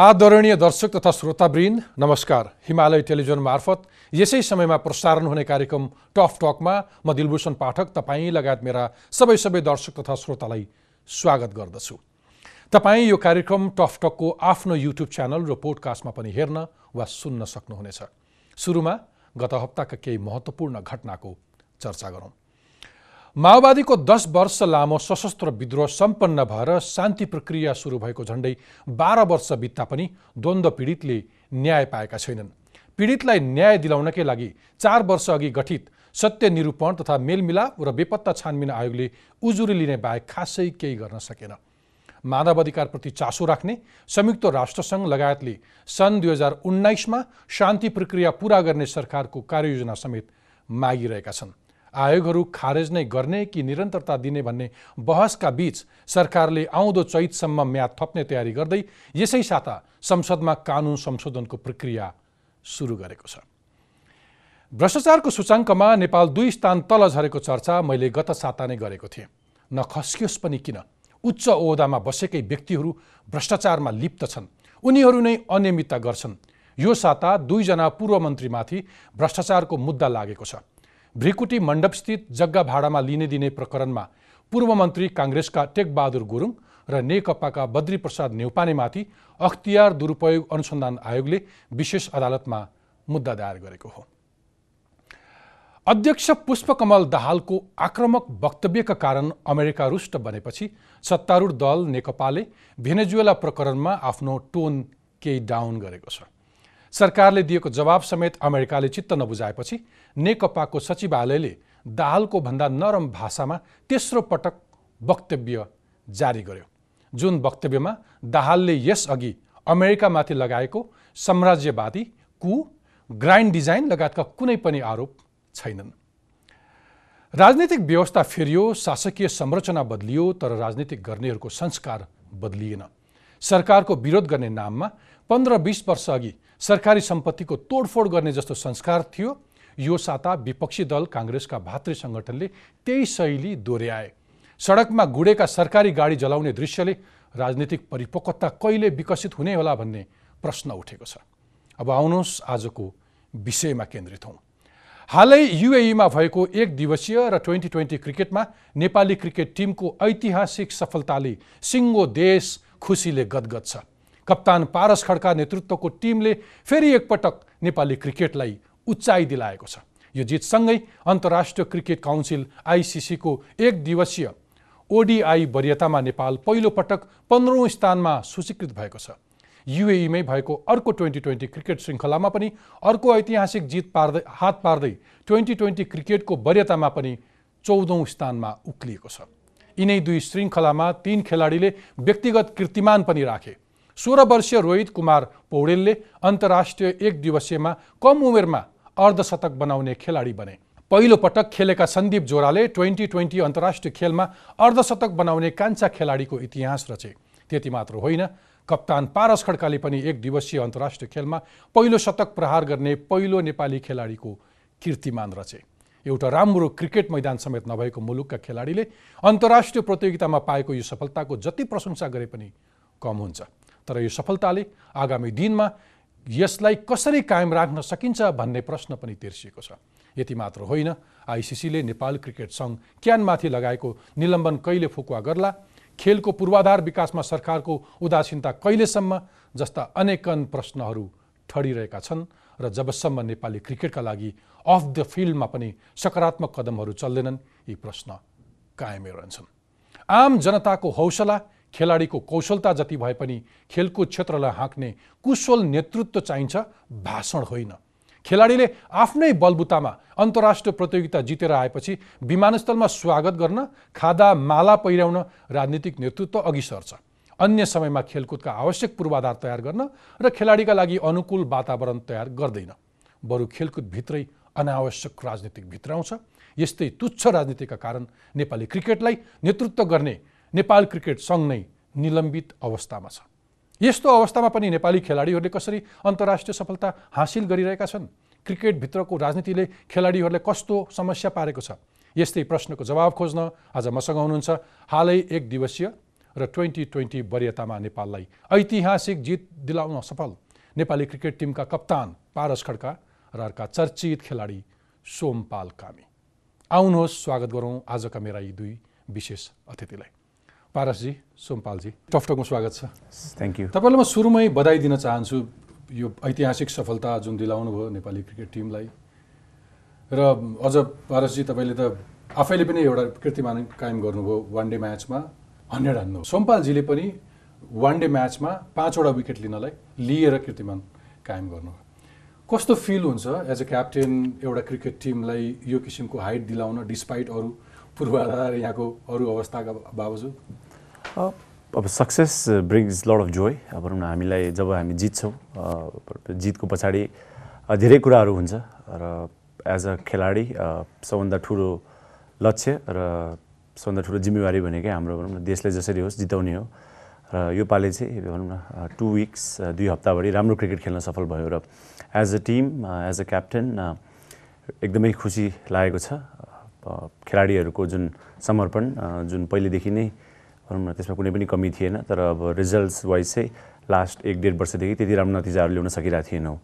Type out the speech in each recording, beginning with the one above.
आदरणीय दर्शक तथा श्रोतावृन्द नमस्कार। हिमालय टेलिभिजन मार्फत यसै समयमा प्रसारण हुने कार्यक्रम टफ टकमा म दिलभूषण पाठक तपाईँ लगायत मेरा सबै सबै दर्शक तथा श्रोतालाई स्वागत गर्दछु। तपाईँ यो कार्यक्रम टफ टकको आफ्नो युट्युब च्यानल र पोडकास्टमा पनि हेर्न वा सुन्न सक्नुहुनेछ। सुरुमा गत हप्ताका केही महत्त्वपूर्ण घटनाको चर्चा गरौँ। माओवादीको दस वर्ष लामो सशस्त्र विद्रोह सम्पन्न भएर शान्ति प्रक्रिया सुरु भएको झन्डै बाह्र वर्ष बित्दा पनि द्वन्द्व पीडितले न्याय पाएका छैनन्। पीडितलाई न्याय दिलाउनकै लागि चार वर्ष अघि गठित सत्य निरूपण तथा मेलमिलाप र बेपत्ता छानबिन आयोगले उजुरी लिने बाहेक खासै केही गर्न सकेन। मानव अधिकारप्रति चासो राख्ने संयुक्त राष्ट्रसङ्घ लगायतले सन् दुई हजार उन्नाइसमा शान्ति प्रक्रिया पुरा गर्ने सरकारको कार्ययोजना समेत मागिरहेका छन्। आयोगहरू खारेज नै गर्ने कि निरन्तरता दिने भन्ने बहसका बीच सरकारले आउँदो चैतसम्म म्याद थप्ने तयारी गर्दै यसै साता संसदमा कानुन संशोधनको प्रक्रिया सुरु गरेको छ। भ्रष्टाचारको सूचाङ्कमा नेपाल दुई स्थान तल झरेको चर्चा मैले गत साता नै गरेको थिएँ। न पनि किन? उच्च ओहदामा बसेकै व्यक्तिहरू भ्रष्टाचारमा लिप्त छन्। उनीहरू नै अनियमितता गर्छन्। यो साता दुईजना पूर्व मन्त्रीमाथि भ्रष्टाचारको मुद्दा लागेको छ। भ्रिकुटी मण्डपस्थित जग्गा भाडामा लिने दिने प्रकरणमा पूर्व मन्त्री काङ्ग्रेसका टेकबहादुर गुरुङ र नेकपाका बद्रीप्रसाद नेउपानेमाथि अख्तियार दुरुपयोग अनुसन्धान आयोगले विशेष अदालतमा मुद्दा दायर गरेको हो। अध्यक्ष पुष्पकमल दाहालको आक्रमक वक्तव्यका कारण अमेरिका रुष्ट बनेपछि सत्तारूढ दल नेकपाले भेनेजुएला प्रकरणमा आफ्नो टोन केही डाउन गरेको छ। सरकारले दिएको जवाब समेत अमेरिकाले चित्त नबुझाएपछि नेकपाको सचिवालयले दाहालको भन्दा नरम भाषामा तेस्रो पटक वक्तव्य जारी गर्यो। जुन वक्तव्यमा दाहालले यसअघि अमेरिकामाथि लगाएको साम्राज्यवादी कु ग्राइन्ड डिजाइन लगायतका कुनै पनि आरोप छैनन्। राजनीतिक व्यवस्था फेरियो शासकीय संरचना बदलियो तर राजनीतिक गर्नेहरूको संस्कार बदलिएन। सरकारको विरोध गर्ने नाममा पन्ध्र बिस वर्ष अघि सरकारी सम्पत्तिको तोडफोड गर्ने जस्तो संस्कार थियो। यो साता विपक्षी दल काङ्ग्रेसका भातृ सङ्गठनले त्यही शैली दोहोऱ्याए। सडकमा गुडेका सरकारी गाडी जलाउने दृश्यले राजनीतिक परिपक्वता कहिले विकसित हुने होला भन्ने प्रश्न उठेको छ। अब आउनुहोस् आजको विषयमा केन्द्रित हौँ। हालै युएईमा भएको एक दिवसीय र ट्वेन्टी ट्वेन्टी क्रिकेटमा नेपाली क्रिकेट टिमको ऐतिहासिक सफलताले सिङ्गो देश खुसीले गदगद छ। कप्तान पारस खड्का नेतृत्वको टिमले फेरि एकपटक नेपाली क्रिकेटलाई उचाइ दिलाएको छ। यो जितसँगै अन्तर्राष्ट्रिय क्रिकेट काउन्सिल आइसिसीको एक दिवसीय ओडिआई वरियतामा नेपाल पहिलो पटक पन्ध्रौँ स्थानमा सूचीकृत भएको छ। युएईमै भएको अर्को ट्वेन्टी ट्वेन्टी क्रिकेट श्रृङ्खलामा पनि अर्को ऐतिहासिक जित पार्दै हात पार्दै ट्वेन्टी ट्वेन्टी क्रिकेटको वरियतामा पनि चौधौँ स्थानमा उक्लिएको छ। यिनै दुई श्रृङ्खलामा तीन खेलाडीले व्यक्तिगत कीर्तिमान पनि राखे। सोह्र वर्षीय रोहित कुमार पौडेलले अन्तर्राष्ट्रिय एक दिवसीयमा कम उमेरमा अर्धशतक बनाउने खेलाडी बने। पहिलो पटक खेलेका सन्दीप जोराले ट्वेन्टी ट्वेन्टी अन्तर्राष्ट्रिय खेलमा अर्धशतक बनाउने कान्छा खेलाडीको इतिहास रचे। त्यति मात्र होइन कप्तान पारस खड्काले पनि एक दिवसीय अन्तर्राष्ट्रिय खेलमा पहिलो शतक प्रहार गर्ने पहिलो नेपाली खेलाडीको कीर्तिमान रचे। एउटा राम्रो क्रिकेट मैदान समेत नभएको मुलुकका खेलाडीले अन्तर्राष्ट्रिय प्रतियोगितामा पाएको यो सफलताको जति प्रशंसा गरे पनि कम हुन्छ। तर यो सफलताले आगामी दिनमा यसलाई कसरी कायम राख्न सकिन्छ भन्ने प्रश्न पनि तिर्सिएको छ। यति मात्र होइन आइसिसीले नेपाल क्रिकेट सङ्घ क्यानमाथि लगाएको निलम्बन कहिले फुकुवा गर्ला खेलको पूर्वाधार विकासमा सरकारको उदासीनता कहिलेसम्म जस्ता अनेकन प्रश्नहरू ठडिरहेका छन् र जबसम्म नेपाली क्रिकेटका लागि अफ द फिल्डमा पनि सकारात्मक कदमहरू चल्दैनन् यी प्रश्न कायमै रहन्छन्। आम जनताको हौसला खेलाडीको कौशलता जति भए पनि खेलकुद क्षेत्रलाई हाँक्ने कुशल नेतृत्व चाहिन्छ भाषण होइन। खेलाडीले आफ्नै बलबुतामा अन्तर्राष्ट्रिय प्रतियोगिता जितेर आएपछि विमानस्थलमा स्वागत गर्न खादा माला पहिर्याउन राजनीतिक नेतृत्व अघि सर्छ। अन्य समयमा खेलकुदका आवश्यक पूर्वाधार तयार गर्न र खेलाडीका लागि अनुकूल वातावरण तयार गर्दैन। बरु खेलकुदभित्रै अनावश्यक राजनीतिक भित्राउँछ यस्तै तुच्छ राजनीतिका कारण नेपाली क्रिकेटलाई नेतृत्व गर्ने नेपाल क्रिकेट सङ्घ नै निलम्बित अवस्थामा छ। यस्तो अवस्थामा पनि नेपाली खेलाडीहरूले कसरी अन्तर्राष्ट्रिय सफलता हासिल गरिरहेका छन्? क्रिकेटभित्रको राजनीतिले खेलाडीहरूलाई कस्तो समस्या पारेको छ? यस्तै प्रश्नको जवाब खोज्न आज मसँग हुनुहुन्छ हालै एक दिवसीय र ट्वेन्टी ट्वेन्टी वरियतामा नेपाललाई ऐतिहासिक जित दिलाउन सफल नेपाली क्रिकेट टिमका कप्तान पारस खड्का र अर्का चर्चित खेलाडी सोमपाल कामी। आउनुहोस् स्वागत गरौँ आजका मेरा यी दुई विशेष अतिथिलाई। पारसजी सोमपालजी टफटकमा स्वागत छ। थ्याङ्क यू तपाईँलाई म सुरुमै बधाई दिन चाहन्छु यो ऐतिहासिक सफलता जुन दिलाउनु भयो नेपाली क्रिकेट टिमलाई। र अझ पारसजी तपाईँले त आफैले पनि एउटा कीर्तिमान कायम गर्नुभयो वान डे म्याचमा हन्ड्रेड हान्नु सोमपालजीले पनि वान डे म्याचमा पाँचवटा विकेट लिनलाई लिएर कीर्तिमान कायम गर्नुभयो। कस्तो फिल हुन्छ एज अ क्याप्टेन एउटा क्रिकेट टिमलाई यो किसिमको हाइट दिलाउन डिस्पाइट अरू पूर्वाधार यहाँको अरू अवस्थाका बावजुद? अब success brings load of joy अब भनौँ न हामीलाई जब हामी जित्छौँ जितको पछाडि धेरै कुराहरू हुन्छ। र एज अ खेलाडी सबभन्दा ठुलो लक्ष्य र सबभन्दा ठुलो जिम्मेवारी भनेकै हाम्रो भनौँ न देशलाई जसरी होस् जिताउने हो। र यो पालि चाहिँ भनौँ न टु विक्स दुई हप्ताभरि राम्रो क्रिकेट खेल्न सफल भयो। र as a team as a captain एकदमै खुसी लागेको छ। खेलाडीहरूको जुन समर्पण जुन पहिलेदेखि नै भनौँ न त्यसमा कुनै पनि कमी थिएन तर अब रिजल्ट्स वाइज चाहिँ लास्ट एक डेढ वर्षदेखि त्यति राम्रो नतिजाहरू ल्याउन सकिरहेको थिएनौँ।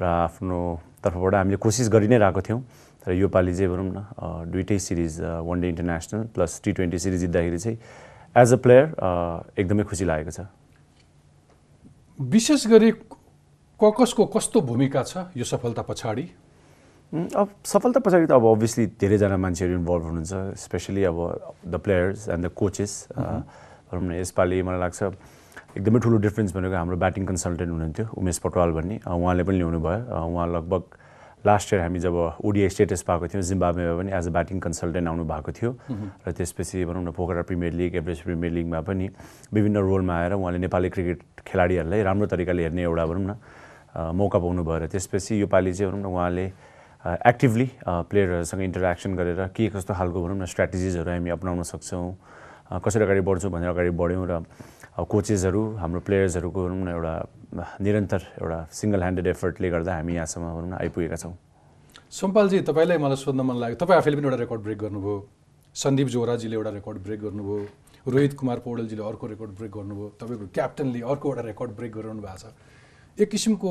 र आफ्नो तर्फबाट हामीले कोसिस गरि नै रहेको थियौँ। तर योपालि चाहिँ भनौँ न दुइटै series one day international plus T twenty series जित्दाखेरि चाहिँ एज अ प्लेयर एकदमै खुसी लागेको छ। विशेष गरी ककसको कस्तो भूमिका छ यो सफलता पछाडि? अब सफलता पछाडि त अब अभियसली धेरैजना मान्छेहरू इन्भल्भ हुनुहुन्छ स्पेसली अब the players and the coaches भनौँ न यसपालि मलाई लाग्छ एकदमै ठुलो डिफ्रेन्स भनेको हाम्रो ब्याटिङ कन्सल्टेन्ट हुनुहुन्थ्यो उमेश पटवाल भन्ने। उहाँले पनि ल्याउनु भयो उहाँ लगभग लास्ट इयर हामी जब ओडिआई स्टेटस पाएको थियौँ जिम्बावेमा पनि एज अ ब्याटिङ कन्सल्टेन्ट आउनु भएको थियो। र त्यसपछि भनौँ न Pokhara premier league Everest premier लिगमा पनि विभिन्न रोलमा आएर उहाँले नेपाली क्रिकेट खेलाडीहरूलाई राम्रो तरिकाले हेर्ने एउटा भनौँ न मौका पाउनु भयो र त्यसपछि योपालि चाहिँ भनौँ न उहाँले एक्टिभली प्लेयरहरूसँग इन्टरेक्सन गरेर के कस्तो खालको भनौँ न स्ट्राटेजिजहरू हामी अप्नाउन सक्छौँ कसरी अगाडि बढ्छौँ भनेर अगाडि बढ्यौँ र कोचेसहरू हाम्रो प्लेयर्सहरूको भनौँ न एउटा निरन्तर एउटा सिङ्गल ह्यान्डेड एफर्टले गर्दा हामी यहाँसम्म भनौँ न आइपुगेका छौँ। सोमपालजी तपाईँलाई मलाई सोध्न मन लाग्यो। तपाईँ आफैले पनि एउटा रेकर्ड ब्रेक गर्नुभयो। सन्दीप जोराजीले एउटा रेकर्ड ब्रेक गर्नुभयो। रोहित कुमार पौडेलजीले अर्को रेकर्ड ब्रेक गर्नुभयो। तपाईँको क्याप्टनले अर्को एउटा रेकर्ड ब्रेक गरिरहनु भएको छ। एक किसिमको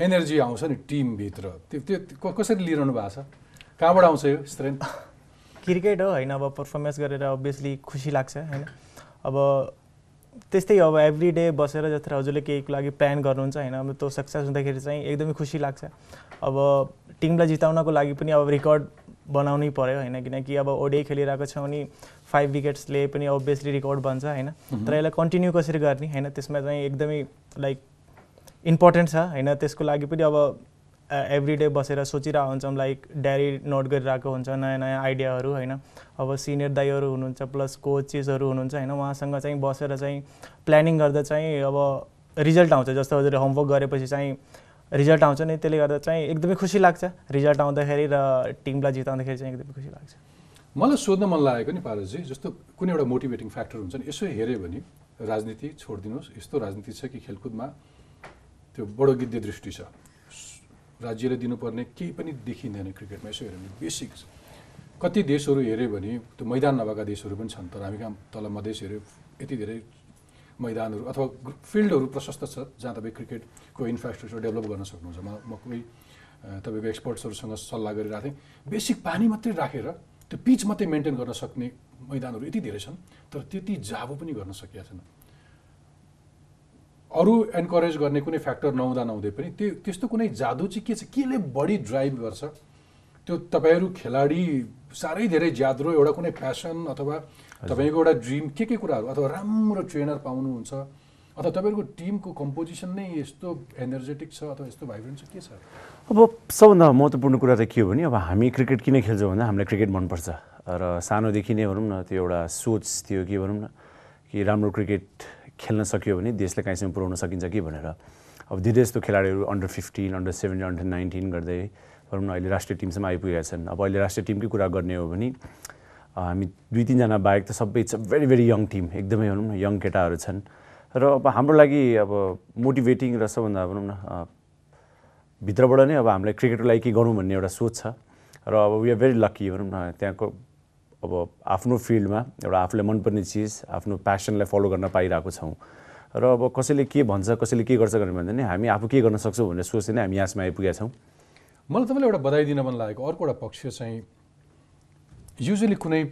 एनर्जी आउँछ नि टिमभित्र। त्यो त्यो कसरी लिइरहनु भएको छ? कहाँबाट आउँछ यो स्ट्रेन्थ क्रिकेट हो होइन अब पर्फर्मेन्स गरेर अभियसली खुसी लाग्छ होइन। अब त्यस्तै अब एभ्री डे बसेर जत्र हजुरले केहीको लागि प्लान गर्नुहुन्छ होइन अब त्यो सक्सेस हुँदाखेरि चाहिँ एकदमै खुसी लाग्छ। अब टिमलाई जिताउनको लागि पनि अब रेकर्ड बनाउनै पऱ्यो होइन किनकि अब ओडे खेलिरहेको छौँ नि फाइभ विकेट्सले पनि अभियसली रेकर्ड बन्छ होइन। तर यसलाई कन्टिन्यू कसरी गर्ने होइन त्यसमा चाहिँ एकदमै लाइक इम्पोर्टेन्ट छ होइन? त्यसको लागि पनि अब एभ्री डे बसेर सोचिरहेको हुन्छौँ लाइक डायरी नोट गरिरहेको हुन्छ नयाँ नयाँ आइडियाहरू होइन? अब सिनियर दाईहरू हुनुहुन्छ प्लस कोचेसहरू हुनुहुन्छ होइन? उहाँसँग चाहिँ बसेर चाहिँ प्लानिङ गर्दा चाहिँ अब रिजल्ट आउँछ। जस्तो हजुर होमवर्क गरेपछि चाहिँ रिजल्ट आउँछ नि त्यसले गर्दा चाहिँ एकदमै खुसी लाग्छ। रिजल्ट आउँदाखेरि र टिमलाई जिताउँदाखेरि चाहिँ एकदमै खुसी लाग्छ। मलाई सोध्न मन लागेको नि पारसजी जस्तो कुनै एउटा मोटिभेटिङ फ्याक्टर हुन्छ नि यसो हेऱ्यो भने राजनीति छोडिदिनुहोस्। यस्तो राजनीति छ कि खेलकुदमा त्यो बडो गिद्धे दृष्टि छ। राज्यले दिनुपर्ने केही पनि देखिँदैन क्रिकेटमा यसो हेऱ्यो भने बेसिक कति देशहरू हेऱ्यो भने त्यो मैदान नभएका देशहरू पनि छन् तर हामी कहाँ तल मधेस हेऱ्यो यति धेरै मैदानहरू अथवा फिल्डहरू प्रशस्त छ जहाँ तपाईँ क्रिकेटको इन्फ्रास्ट्रक्चर डेभलप गर्न सक्नुहुन्छ। म म कोही तपाईँको एक्सपर्ट्सहरूसँग सल्लाह गरिरहेको थिएँ। बेसिक पानी मात्रै राखेर त्यो पिच मात्रै मेन्टेन गर्न सक्ने मैदानहरू यति धेरै छन् तर त्यति जाबो पनि गर्न सकिएको छैन। अरू एन्करेज गर्ने कुनै फ्याक्टर नहुँदा नहुँदै पनि त्यो त्यस्तो कुनै जादु चाहिँ के छ? केले बढी ड्राइभ गर्छ? त्यो तपाईँहरू खेलाडी साह्रै धेरै ज्याद्रो एउटा कुनै प्यासन अथवा तपाईँको एउटा ड्रिम के के कुराहरू? अथवा राम्रो ट्रेनर पाउनुहुन्छ? अथवा तपाईँहरूको टिमको कम्पोजिसन नै यस्तो एनर्जेटिक छ अथवा यस्तो भाइब्रेन्ट छ? के छ? अब सबभन्दा महत्त्वपूर्ण कुरा त के हो भने अब हामी क्रिकेट किन खेल्छौँ भन्दा हामीलाई क्रिकेट मनपर्छ। र सानोदेखि नै भनौँ न त्यो एउटा सोच थियो कि भनौँ न कि राम्रो क्रिकेट खेल्न सक्यो भने देशलाई कहीँसम्म पुऱ्याउन सकिन्छ कि भनेर। अब धेरै जस्तो खेलाडीहरू under fifteen under seventeen under nineteen गर्दै भनौँ न अहिले राष्ट्रिय टिमसम्म आइपुगेका छन्। अब अहिले राष्ट्रिय टिमकै कुरा गर्ने हो भने हामी दुई तिनजना बाहेक त सबै it's a very very young team एकदमै भनौँ न यङ केटाहरू छन्। र अब हाम्रो लागि अब मोटिभेटिङ र सबभन्दा भनौँ न भित्रबाट नै अब हामीलाई क्रिकेटको लागि के गरौँ भन्ने एउटा सोच छ। र अब वी आर भेरी लक्की भनौँ न त्यहाँको अब आफ्नो फिल्डमा एउटा आफूलाई मनपर्ने चिज आफ्नो प्यासनलाई फलो गर्न पाइरहेको छौँ। र अब कसैले के भन्छ कसैले के गर्छ भनेर भन्दा नि हामी आफू के गर्न सक्छौँ भनेर सोचेर नै हामी यहाँसम्म आइपुगेका छौँ। मलाई तपाईँलाई एउटा बधाई दिन मन लागेको अर्को एउटा पक्ष चाहिँ युजली कुनै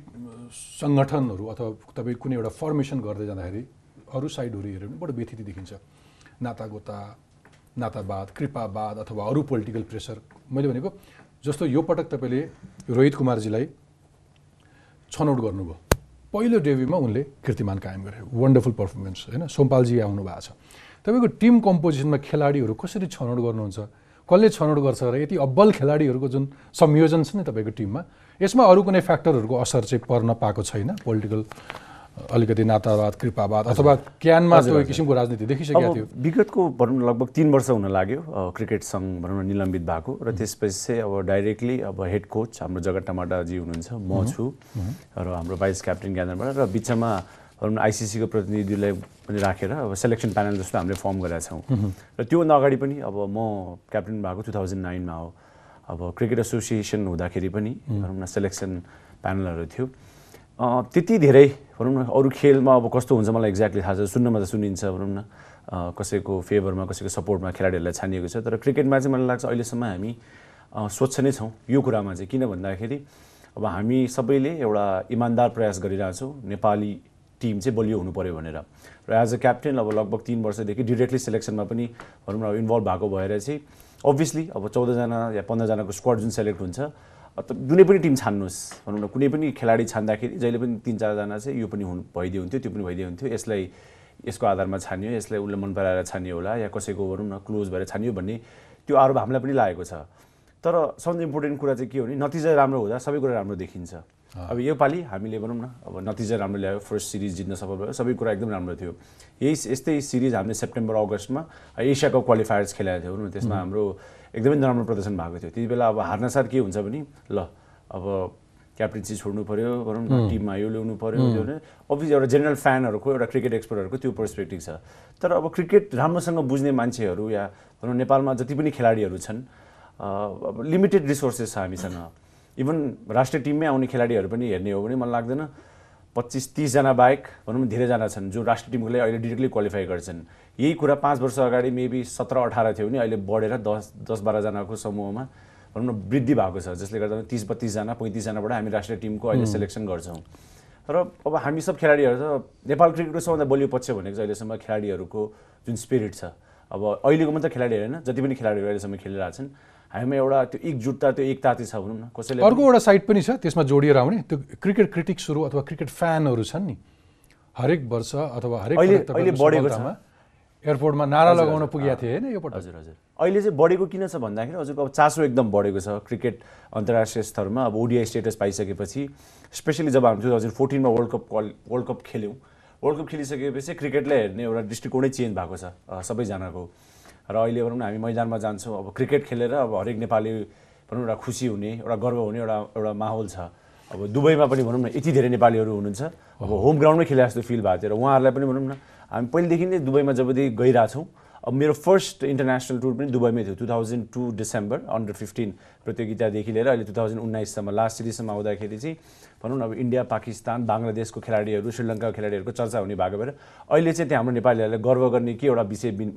सङ्गठनहरू अथवा तपाईँ कुनै एउटा फर्मेसन गर्दै जाँदाखेरि अरू साइडहरू हेऱ्यो भने बडो व्यथिति देखिन्छ। नातागोता नातावाद कृपावाद अथवा अरू पोलिटिकल प्रेसर मैले भनेको जस्तो यो पटक तपाईँले रोहित कुमारजीलाई छनौट गर्नुभयो। पहिलो डेब्युमा उनले कीर्तिमान कायम गरे। वन्डरफुल पर्फर्मेन्स होइन? सोमपालजी आउनु भएको छ। तपाईँको टिम कम्पोजिसनमा खेलाडीहरू कसरी छनौट गर्नुहुन्छ? कसले छनौट गर्छ र यति अब्बल खेलाडीहरूको जुन संयोजन छ नि तपाईँको टिममा यसमा अरू कुनै फ्याक्टरहरूको असर चाहिँ पर्न पाएको छैन? पोलिटिकल अलिकति नातावाद कृपावाद अथवा क्यानमा त्यो किसिमको राजनीति देखिसकेको थियो। विगतको भनौँ न लगभग तिन वर्ष हुन लाग्यो क्रिकेट सङ्घ भनौँ न निलम्बित भएको र त्यसपछि चाहिँ अब डाइरेक्टली अब हेड कोच हाम्रो जगत टमाटाजी हुनुहुन्छ म छु र हाम्रो भाइस क्याप्टेन ग्यानरबाट र बिचमा भनौँ न आइसिसीको प्रतिनिधिलाई पनि राखेर अब सेलेक्सन प्यानल जस्तो हामीले फर्म गरेका छौँ। र त्योभन्दा अगाडि पनि अब म क्याप्टेन भएको टु थाउजन्ड नाइनमा हो। अब क्रिकेट एसोसिएसन हुँदाखेरि पनि भनौँ न सेलेक्सन प्यानलहरू थियो। त्यति धेरै भनौँ न अरू खेलमा अब कस्तो हुन्छ मलाई एक्ज्याक्टली थाहा छ सुन्नमा त सुनिन्छ भनौँ न कसैको फेभरमा कसैको सपोर्टमा खेलाडीहरूलाई छानिएको छ। तर क्रिकेटमा चाहिँ मलाई लाग्छ अहिलेसम्म हामी स्वच्छ नै छौँ यो कुरामा चाहिँ। किन भन्दाखेरि अब हामी सबैले एउटा इमान्दार प्रयास गरिरहेछौँ। नेपाली टिम चाहिँ बलियो हुनु पऱ्यो भनेर। र एज अ क्याप्टेन अब लगभग तिन वर्षदेखि डिरेक्टली सेलेक्सनमा पनि भनौँ न इन्भल्भ भएको भएर चाहिँ अभियसली अब चौधजना या पन्ध्रजनाको स्क्वाड जुन सेलेक्ट हुन्छ जुनै पनि टिम छान्नुहोस् भनौँ न कुनै पनि खेलाडी छान्दाखेरि जहिले पनि तिन चारजना चाहिँ यो पनि हुनु भइदियो हुन्थ्यो त्यो पनि भइदियो हुन्थ्यो। यसलाई यसको आधारमा छानियो यसलाई उसले मन पराएर छानियो होला या कसैको भनौँ न क्लोज भएर छानियो भन्ने त्यो आरोप हामीलाई पनि लागेको छ। तर सबभन्दा इम्पोर्टेन्ट कुरा चाहिँ के हो भने नतिजा राम्रो हुँदा सबै कुरा राम्रो देखिन्छ। अब योपालि हामीले भनौँ न अब नतिजा राम्रो ल्यायो फर्स्ट सिरिज जित्न सफल भयो सबै कुरा एकदम राम्रो थियो। यही यस्तै सिरिज हामीले सेप्टेम्बर अगस्तमा एसिया कप क्वालिफायर्स खेलाएको थियो त्यसमा हाम्रो एकदमै नराम्रो प्रदर्शन भएको थियो। त्यति बेला अब हार्नसार के हुन्छ भने ल अब क्याप्टेन्सी छोड्नु पऱ्यो भनौँ न टिममा यो ल्याउनु पऱ्यो त्यो अभियस एउटा जेनरल फ्यानहरूको एउटा क्रिकेट एक्सपर्टहरूको त्यो पर्सपेक्टिभ छ। तर अब क्रिकेट राम्रोसँग बुझ्ने मान्छेहरू या भनौँ नेपालमा जति पनि खेलाडीहरू छन् अब लिमिटेड रिसोर्सेस छ हामीसँग। इभन राष्ट्रिय टिममै आउने खेलाडीहरू पनि हेर्ने हो भने मलाई लाग्दैन पच्चिस तिसजना बाहेक भनौँ न धेरैजना छन् जो राष्ट्रिय टिमको लागि अहिले डिरेक्टली क्वालिफाई गर्छन्। यही कुरा पाँच वर्ष अगाडि मेबी सत्र अठार थियो भने अहिले बढेर दस दस बाह्रजनाको समूहमा भनौँ न वृद्धि भएको छ जसले गर्दा तिस बत्तिसजना पैँतिसजनाबाट हामी राष्ट्रिय टिमको अहिले सेलेक्सन गर्छौँ। र अब हामी सब खेलाडीहरू त नेपाल क्रिकेटको सबभन्दा बलियो पक्ष भनेको चाहिँ अहिलेसम्म खेलाडीहरूको जुन स्पिरिट छ अब अहिलेको मात्रै खेलाडीहरू होइन जति पनि खेलाडीहरू अहिलेसम्म खेलिरहेको छन् हामीमा एउटा त्यो एकजुटता त्यो एकता छ भनौँ न कसैले अर्को एउटा साइड पनि छ त्यसमा जोडिएर आउने त्यो क्रिकेट क्रिटिक्सहरू अथवा क्रिकेट फ्यानहरू छन् नि। हरेक वर्ष अथवा हरेक अहिले- बढेको छ। एयरपोर्टमा नारा लगाउन पुगेका थिए होइन यो पटक। हजुर। हजुर अहिले चाहिँ बढेको किन छ भन्दाखेरि हजुरको अब चासो एकदम बढेको छ क्रिकेट अन्तर्राष्ट्रिय स्तरमा। अब ओडिआई स्टेटस पाइसकेपछि स्पेसली जब हामी टु थाउजन्ड फोर्टिनमा वर्ल्ड कप वर्ल्ड कप खेल्यौँ वर्ल्ड कप खेलिसकेपछि क्रिकेटलाई हेर्ने एउटा दृष्टिकोणै चेन्ज भएको छ सबैजनाको। र अहिले भनौँ न हामी मैदानमा जान्छौँ अब क्रिकेट खेलेर अब हरेक नेपाली भनौँ एउटा खुसी हुने एउटा गर्व हुने एउटा एउटा माहौल छ। अब दुबईमा पनि भनौँ न यति धेरै नेपालीहरू हुनुहुन्छ। अब होम ग्राउन्डमै खेले जस्तो फिल भएको थियो। र उहाँहरूलाई पनि भनौँ न हामी पहिलेदेखि नै दुबईमा जबदेखि गइरहेछौँ अब मेरो फर्स्ट इन्टरनेसनल टुर पनि दुबईमै थियो। Two thousand two December under fifteen प्रतियोगितादेखि लिएर अहिले टु थाउजन्ड उन्नाइससम्म लास्ट सिरिजसम्म आउँदाखेरि चाहिँ भनौँ न अब इन्डिया पाकिस्तान बङ्गलादेशको खेलाडीहरू श्रीलङ्काको खेलाडीहरूको चर्चा हुने भएको भएर अहिले चाहिँ त्यहाँ हाम्रो नेपालीहरूलाई गर्व गर्ने के एउटा विषय बिन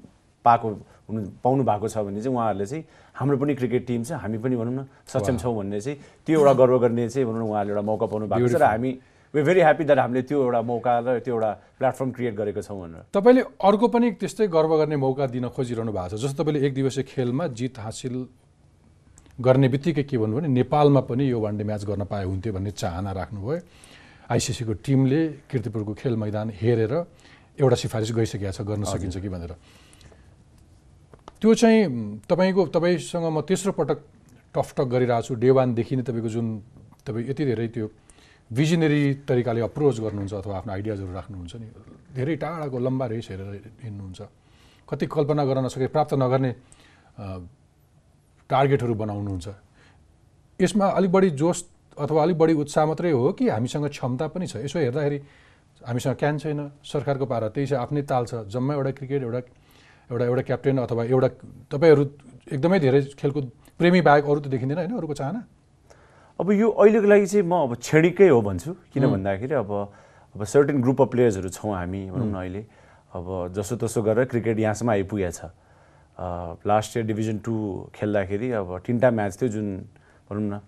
पाएको हुनु पाउनु भएको छ भने चाहिँ उहाँहरूले चाहिँ हाम्रो पनि क्रिकेट टिम छ हामी पनि भनौँ न सक्षम छौँ भन्ने चाहिँ त्यो एउटा गर्व गर्ने चाहिँ भनौँ न उहाँहरूले एउटा मौका पाउनु भएको छ र हामी वे भेरी ह्याप्पी द्याट हामीले त्यो एउटा मौका र त्यो एउटा प्लेटफर्म क्रिएट गरेको छौँ भनेर। तपाईँले अर्को पनि त्यस्तै गर्व गर्ने मौका दिन खोजिरहनु भएको छ जस्तो तपाईँले एक दिवसीय खेलमा जित हासिल गर्ने बित्तिकै के भन्नुभयो भने नेपालमा पनि यो वानडे म्याच गर्न पाए हुन्थ्यो भन्ने चाहना राख्नुभयो। आइसिसीको टिमले किर्तिपुरको खेल मैदान हेरेर एउटा सिफारिस गइसकेको छ गर्न सकिन्छ कि भनेर। त्यो चाहिँ तपाईँको तपाईँसँग म तेस्रो पटक टफटक गरिरहेको छु। डे वानदेखि नै तपाईँको जुन तपाईँ यति धेरै त्यो भिजनरी तरिकाले अप्रोच गर्नुहुन्छ अथवा आफ्नो आइडियाजहरू राख्नुहुन्छ नि धेरै टाढाको लम्बा रेस हेरेर हिँड्नुहुन्छ। कति कल्पना गर्न नसके प्राप्त नगर्ने टार्गेटहरू बनाउनुहुन्छ। यसमा अलिक बढी जोस अथवा अलिक बढी उत्साह मात्रै हो कि हामीसँग क्षमता पनि छ। यसो हेर्दाखेरि हामीसँग क्यान छैन सरकारको पारा त्यही छ आफ्नै ताल छ। जम्मा एउटा क्रिकेट एउटा एउटा एउटा क्याप्टेन अथवा एउटा तपाईँहरू एकदमै धेरै खेलकुद प्रेमी बाहेक अरू त देखिँदैन होइन अरूको चाहना? अब यो अहिलेको लागि चाहिँ म अब छेडिकै हो भन्छु। किन भन्दाखेरि अब अब सर्टेन ग्रुप अफ प्लेयर्सहरू छौँ हामी भनौँ न अहिले। अब जसो तसो गरेर क्रिकेट यहाँसम्म आइपुगेको छ। लास्ट इयर डिभिजन टू खेल्दाखेरि अब तिनवटा म्याच थियो जुन भनौँ न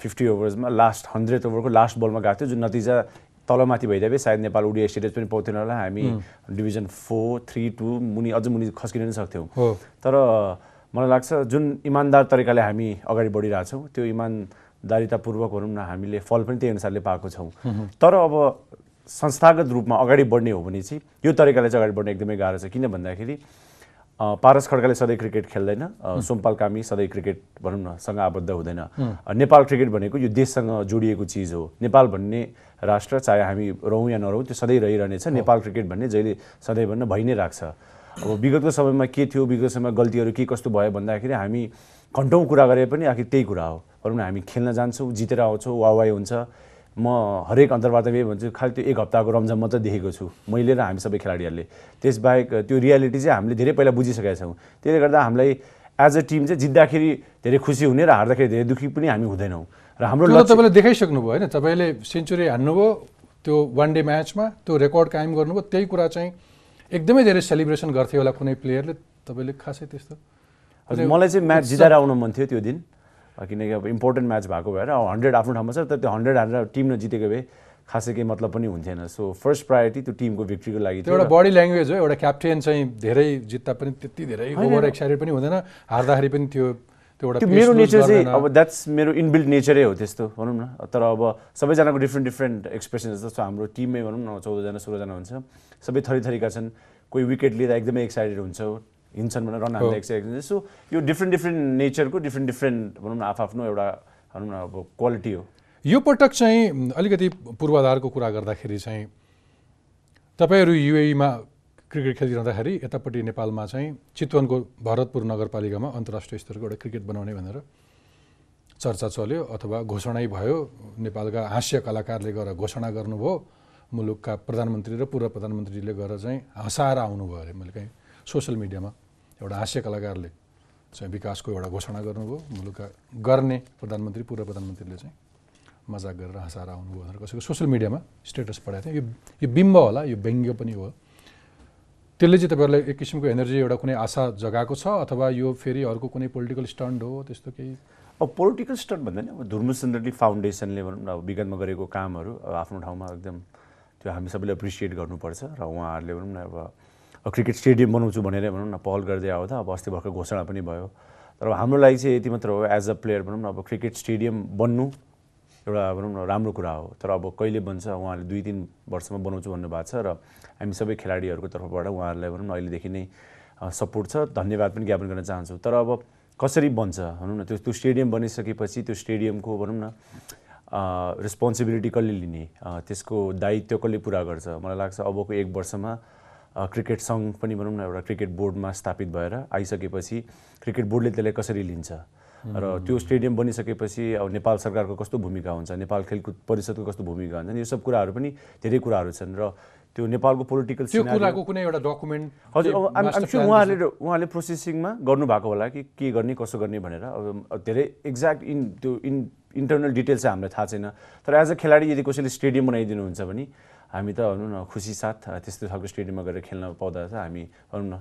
फिफ्टी ओभर्समा लास्ट हन्ड्रेड ओभरको लास्ट बलमा गएको थियो जुन नतिजा तलमाथि भइदिए सायद नेपाल ओडिया सिरिज पनि पाउँथेन होला। हामी डिभिजन फोर थ्री टू मुनि अझ मुनि खस्किन पनि सक्थ्यौँ। तर मलाई लाग्छ जुन इमान्दार तरिकाले हामी अगाडि बढिरहेछौँ त्यो इमान्दारितापूर्वक भनौँ न हामीले फल पनि त्यही अनुसारले पाएको छौँ। तर अब संस्थागत रूपमा अगाडि बढ्ने हो भने चाहिँ यो तरिकाले चाहिँ अगाडि बढ्ने एकदमै गाह्रो छ। किन भन्दाखेरि पारस खड्काले सधैँ क्रिकेट खेल्दैन। सोमपाल कामी सधैँ क्रिकेट भनौँ न सँग आबद्ध हुँदैन नेपाल क्रिकेट भनेको यो देशसँग जोडिएको चिज हो। नेपाल भन्ने राष्ट्र चाहे हामी रहौँ या नरहौँ त्यो सधैँ रहिरहनेछ। नेपाल क्रिकेट भन्ने जहिले सधैँ भन्न भइ नै राख्छ। अब विगतको समयमा के थियो विगतको समयमा गल्तीहरू के कस्तो भयो भन्दाखेरि हामी घन्टौँ कुरा गरे पनि आखिर त्यही कुरा हो। भनौँ न हामी खेल्न जान्छौँ जितेर आउँछौँ वावाई हुन्छ। म हरेक अन्तर्वार्ता भन्छु खालि त्यो एक हप्ताको रमझम मात्रै देखेको छु। मैले र हामी सबै खेलाडीहरूले। त्यसबाहेक त्यो रियालिटी चाहिँ हामीले धेरै पहिला बुझिसकेका छौँ। त्यसले गर्दा हामीलाई एज अ टिम चाहिँ जित्दाखेरि धेरै खुसी हुने र हार्दाखेरि धेरै दुःखी पनि हामी हुँदैनौँ। र हाम्रो तपाईँले देखाइसक्नुभयो होइन? तपाईँले सेन्चुरी हान्नुभयो त्यो वान डे म्याचमा त्यो रेकर्ड कायम गर्नुभयो त्यही कुरा चाहिँ एकदमै धेरै सेलिब्रेसन गर्थ्यो होला कुनै प्लेयरले तपाईँले खासै त्यस्तो। मलाई चाहिँ म्याच जिताएर आउनु मन थियो त्यो दिन। किनकि अब इम्पोर्टेन्ट म्याच भएको भएर हन्ड्रेड आफ्नो ठाउँमा छ तर त्यो हन्ड्रेड हालेर टिम नजितेको भए खासै केही मतलब पनि हुन्थेन। सो फर्स्ट प्रायोरिटी त्यो टिमको भिक्ट्रीको लागि एउटा बडी ल्याङ्ग्वेज हो एउटा क्याप्टेन चाहिँ धेरै जित्दा पनि त्यति धेरै ओभर एक्साइटेड पनि हुँदैन हार्दाखेरि पनि त्यो त्यो मेरो नेचर चाहिँ अब द्याट्स मेरो इनबिल्ड नेचरै हो त्यस्तो भनौँ न। तर अब सबैजनाको डिफ्रेन्ट डिफ्रेन्ट एक्सप्रेसन्स जस्तो हाम्रो टिममै भनौँ न चौधजना सोह्रजना हुन्छ। सबै थरी थरीका छन्। कोही विकेट लिँदा एकदमै एक्साइटेड हुन्छ। हिँड्छन् भनेर रन हान्दा एक्सर्साइज सो यो डिफ्रेन्ट डिफ्रेन्ट नेचरको डिफ्रेन्ट डिफ्रेन्ट भनौँ न आफ्नो एउटा भनौँ न अब क्वालिटी हो। यो पटक चाहिँ अलिकति पूर्वाधारको कुरा गर्दाखेरि चाहिँ तपाईँहरू युएमा क्रिकेट खेलिरहँदाखेरि यतापट्टि नेपालमा चाहिँ चितवनको भरतपुर नगरपालिकामा अन्तर्राष्ट्रिय स्तरको एउटा क्रिकेट बनाउने भनेर चर्चा चल्यो अथवा घोषणै भयो। नेपालका हाँस्य कलाकारले गएर घोषणा गर्नुभयो। मुलुकका प्रधानमन्त्री र पूर्व प्रधानमन्त्रीले गएर चाहिँ हँसाएर आउनुभयो अरे। मैले कहीँ सोसियल मिडियामा एउटा हास्य कलाकारले चाहिँ विकासको एउटा घोषणा गर्नुभयो। मुलुकका गर्ने प्रधानमन्त्री पूर्व प्रधानमन्त्रीले चाहिँ मजाक गरेर हँसाएर आउनुभयो भनेर कसैको सोसियल मिडियामा स्टेटस पढाएको थियो। यो यो बिम्ब होला यो व्यङ्ग्य पनि हो। त्यसले चाहिँ तपाईँहरूलाई एक किसिमको एनर्जी एउटा कुनै आशा जगाएको छ अथवा यो फेरि अर्को कुनै पोलिटिकल स्टन्ड हो त्यस्तो केही? अब पोलिटिकल स्टन्ट भन्दा नि अब धुर्मु सुन्दरली फाउन्डेसनले भनौँ न अब विगतमा गरेको कामहरू आफ्नो ठाउँमा एकदम त्यो हामी सबैले एप्रिसिएट गर्नुपर्छ र उहाँहरूले भनौँ न अब क्रिकेट स्टेडियम बनाउँछु भनेर भनौँ न पहल गर्दै आउँदा अब अस्ति भर्खर घोषणा पनि भयो। तर हाम्रो लागि चाहिँ यति मात्र हो एज अ प्लेयर भनौँ न अब क्रिकेट स्टेडियम बन्नु एउटा भनौँ न राम्रो कुरा हो। तर अब कहिले बन्छ उहाँले दुई तिन वर्षमा बनाउँछु भन्नुभएको छ र हामी सबै खेलाडीहरूको तर्फबाट उहाँहरूलाई भनौँ न अहिलेदेखि नै सपोर्ट छ। धन्यवाद पनि ज्ञापन गर्न चाहन्छु। तर अब कसरी बन्छ भनौँ न त्यो त्यो स्टेडियम बनिसकेपछि त्यो स्टेडियमको भनौँ न रेस्पोन्सिबिलिटी कसले लिने? त्यसको दायित्व कसले पुरा गर्छ? मलाई लाग्छ अबको एक वर्षमा क्रिकेट सङ्घ पनि भनौँ न एउटा क्रिकेट बोर्डमा स्थापित भएर आइसकेपछि क्रिकेट बोर्डले त्यसलाई कसरी लिन्छ? र त्यो स्टेडियम बनिसकेपछि अब नेपाल सरकारको कस्तो भूमिका हुन्छ? नेपाल खेलकुद परिषदको कस्तो भूमिका हुन्छ? यो सब कुराहरू पनि धेरै कुराहरू छन् र त्यो नेपालको पोलिटिकल त्यो कुराको कुनै एउटा डकुमेन्ट हजुर अब उहाँले उहाँले प्रोसेसिङमा गर्नुभएको होला कि के गर्ने कसो गर्ने भनेर। अब धेरै एक्ज्याक्ट इन त्यो इन इन्टरनल डिटेल्स चाहिँ हामीलाई थाहा छैन। तर एज अ खेलाडी यदि कसैले स्टेडियम बनाइदिनुहुन्छ भने हामी त भनौँ न खुसी साथ त्यस्तो खालको स्टेडियममा गएर खेल्न पाउँदा चाहिँ हामी भनौँ न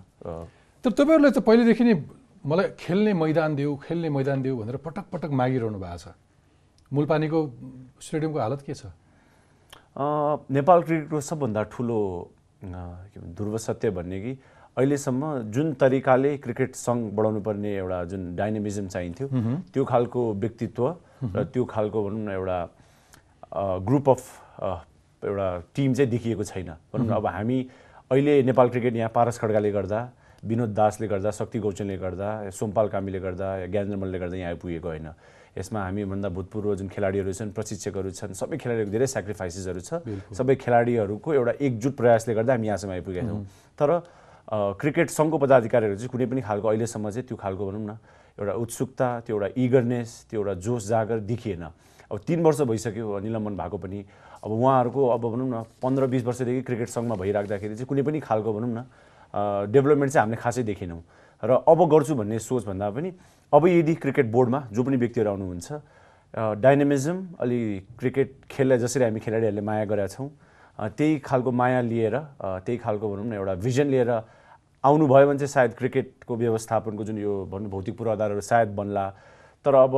तर तपाईँहरूले त पहिलेदेखि नै मलाई खेल्ने मैदान देऊ खेल्ने मैदान देऊ भनेर पटक पटक मागिरहनु भएको छ। मुलपानीको स्टेडियमको हालत के छ? नेपाल क्रिकेटको सबभन्दा ठुलो के भन्छ ध्रुव सत्य भन्ने कि अहिलेसम्म जुन तरिकाले क्रिकेट सङ्घ बढाउनु पर्ने एउटा जुन डाइनामिजम चाहिन्थ्यो त्यो खालको व्यक्तित्व र त्यो खालको भनौँ न एउटा ग्रुप अफ एउटा टिम चाहिँ देखिएको छैन। भनौँ न अब हामी अहिले नेपाल क्रिकेट यहाँ पारस खड्गाले गर्दा विनोद दासले गर्दा शक्ति गौचनले गर्दा सोमपाल कामीले गर्दा ज्ञानेन्द्र मलले गर्दा यहाँ आइपुगेको होइन। यसमा हामीभन्दा भूतपूर्व जुन खेलाडीहरू छन् प्रशिक्षकहरू छन् सबै खेलाडीहरूको धेरै सेक्रिफाइसेसहरू छ। सबै खेलाडीहरूको एउटा एकजुट प्रयासले गर्दा हामी यहाँसम्म आइपुगेका छौँ। तर क्रिकेट सङ्घको पदाधिकारीहरू चाहिँ कुनै पनि खालको अहिलेसम्म चाहिँ त्यो खालको भनौँ न एउटा उत्सुकता त्यो एउटा इगरनेस त्यो एउटा जोस जागर देखिएन। अब तिन वर्ष भइसक्यो निलम्बन भएको पनि। अब उहाँहरूको अब भनौँ न पन्ध्र बिस वर्षदेखि क्रिकेट सङ्घमा भइराख्दाखेरि चाहिँ कुनै पनि खालको भनौँ न डेभलपमेन्ट चाहिँ हामीले खासै देखेनौँ। र अब गर्छु भन्ने सोच भन्दा पनि अब यदि क्रिकेट बोर्डमा जो पनि व्यक्तिहरू आउनुहुन्छ डाइनामिजम अलि क्रिकेट खेललाई जसरी हामी खेलाडीहरूले माया गरेका छौँ त्यही खालको माया लिएर त्यही खालको भनौँ न एउटा भिजन लिएर आउनुभयो भने चाहिँ सायद क्रिकेटको व्यवस्थापनको जुन यो भनौँ भौतिक पूर्वाधारहरू सायद बन्ला। तर अब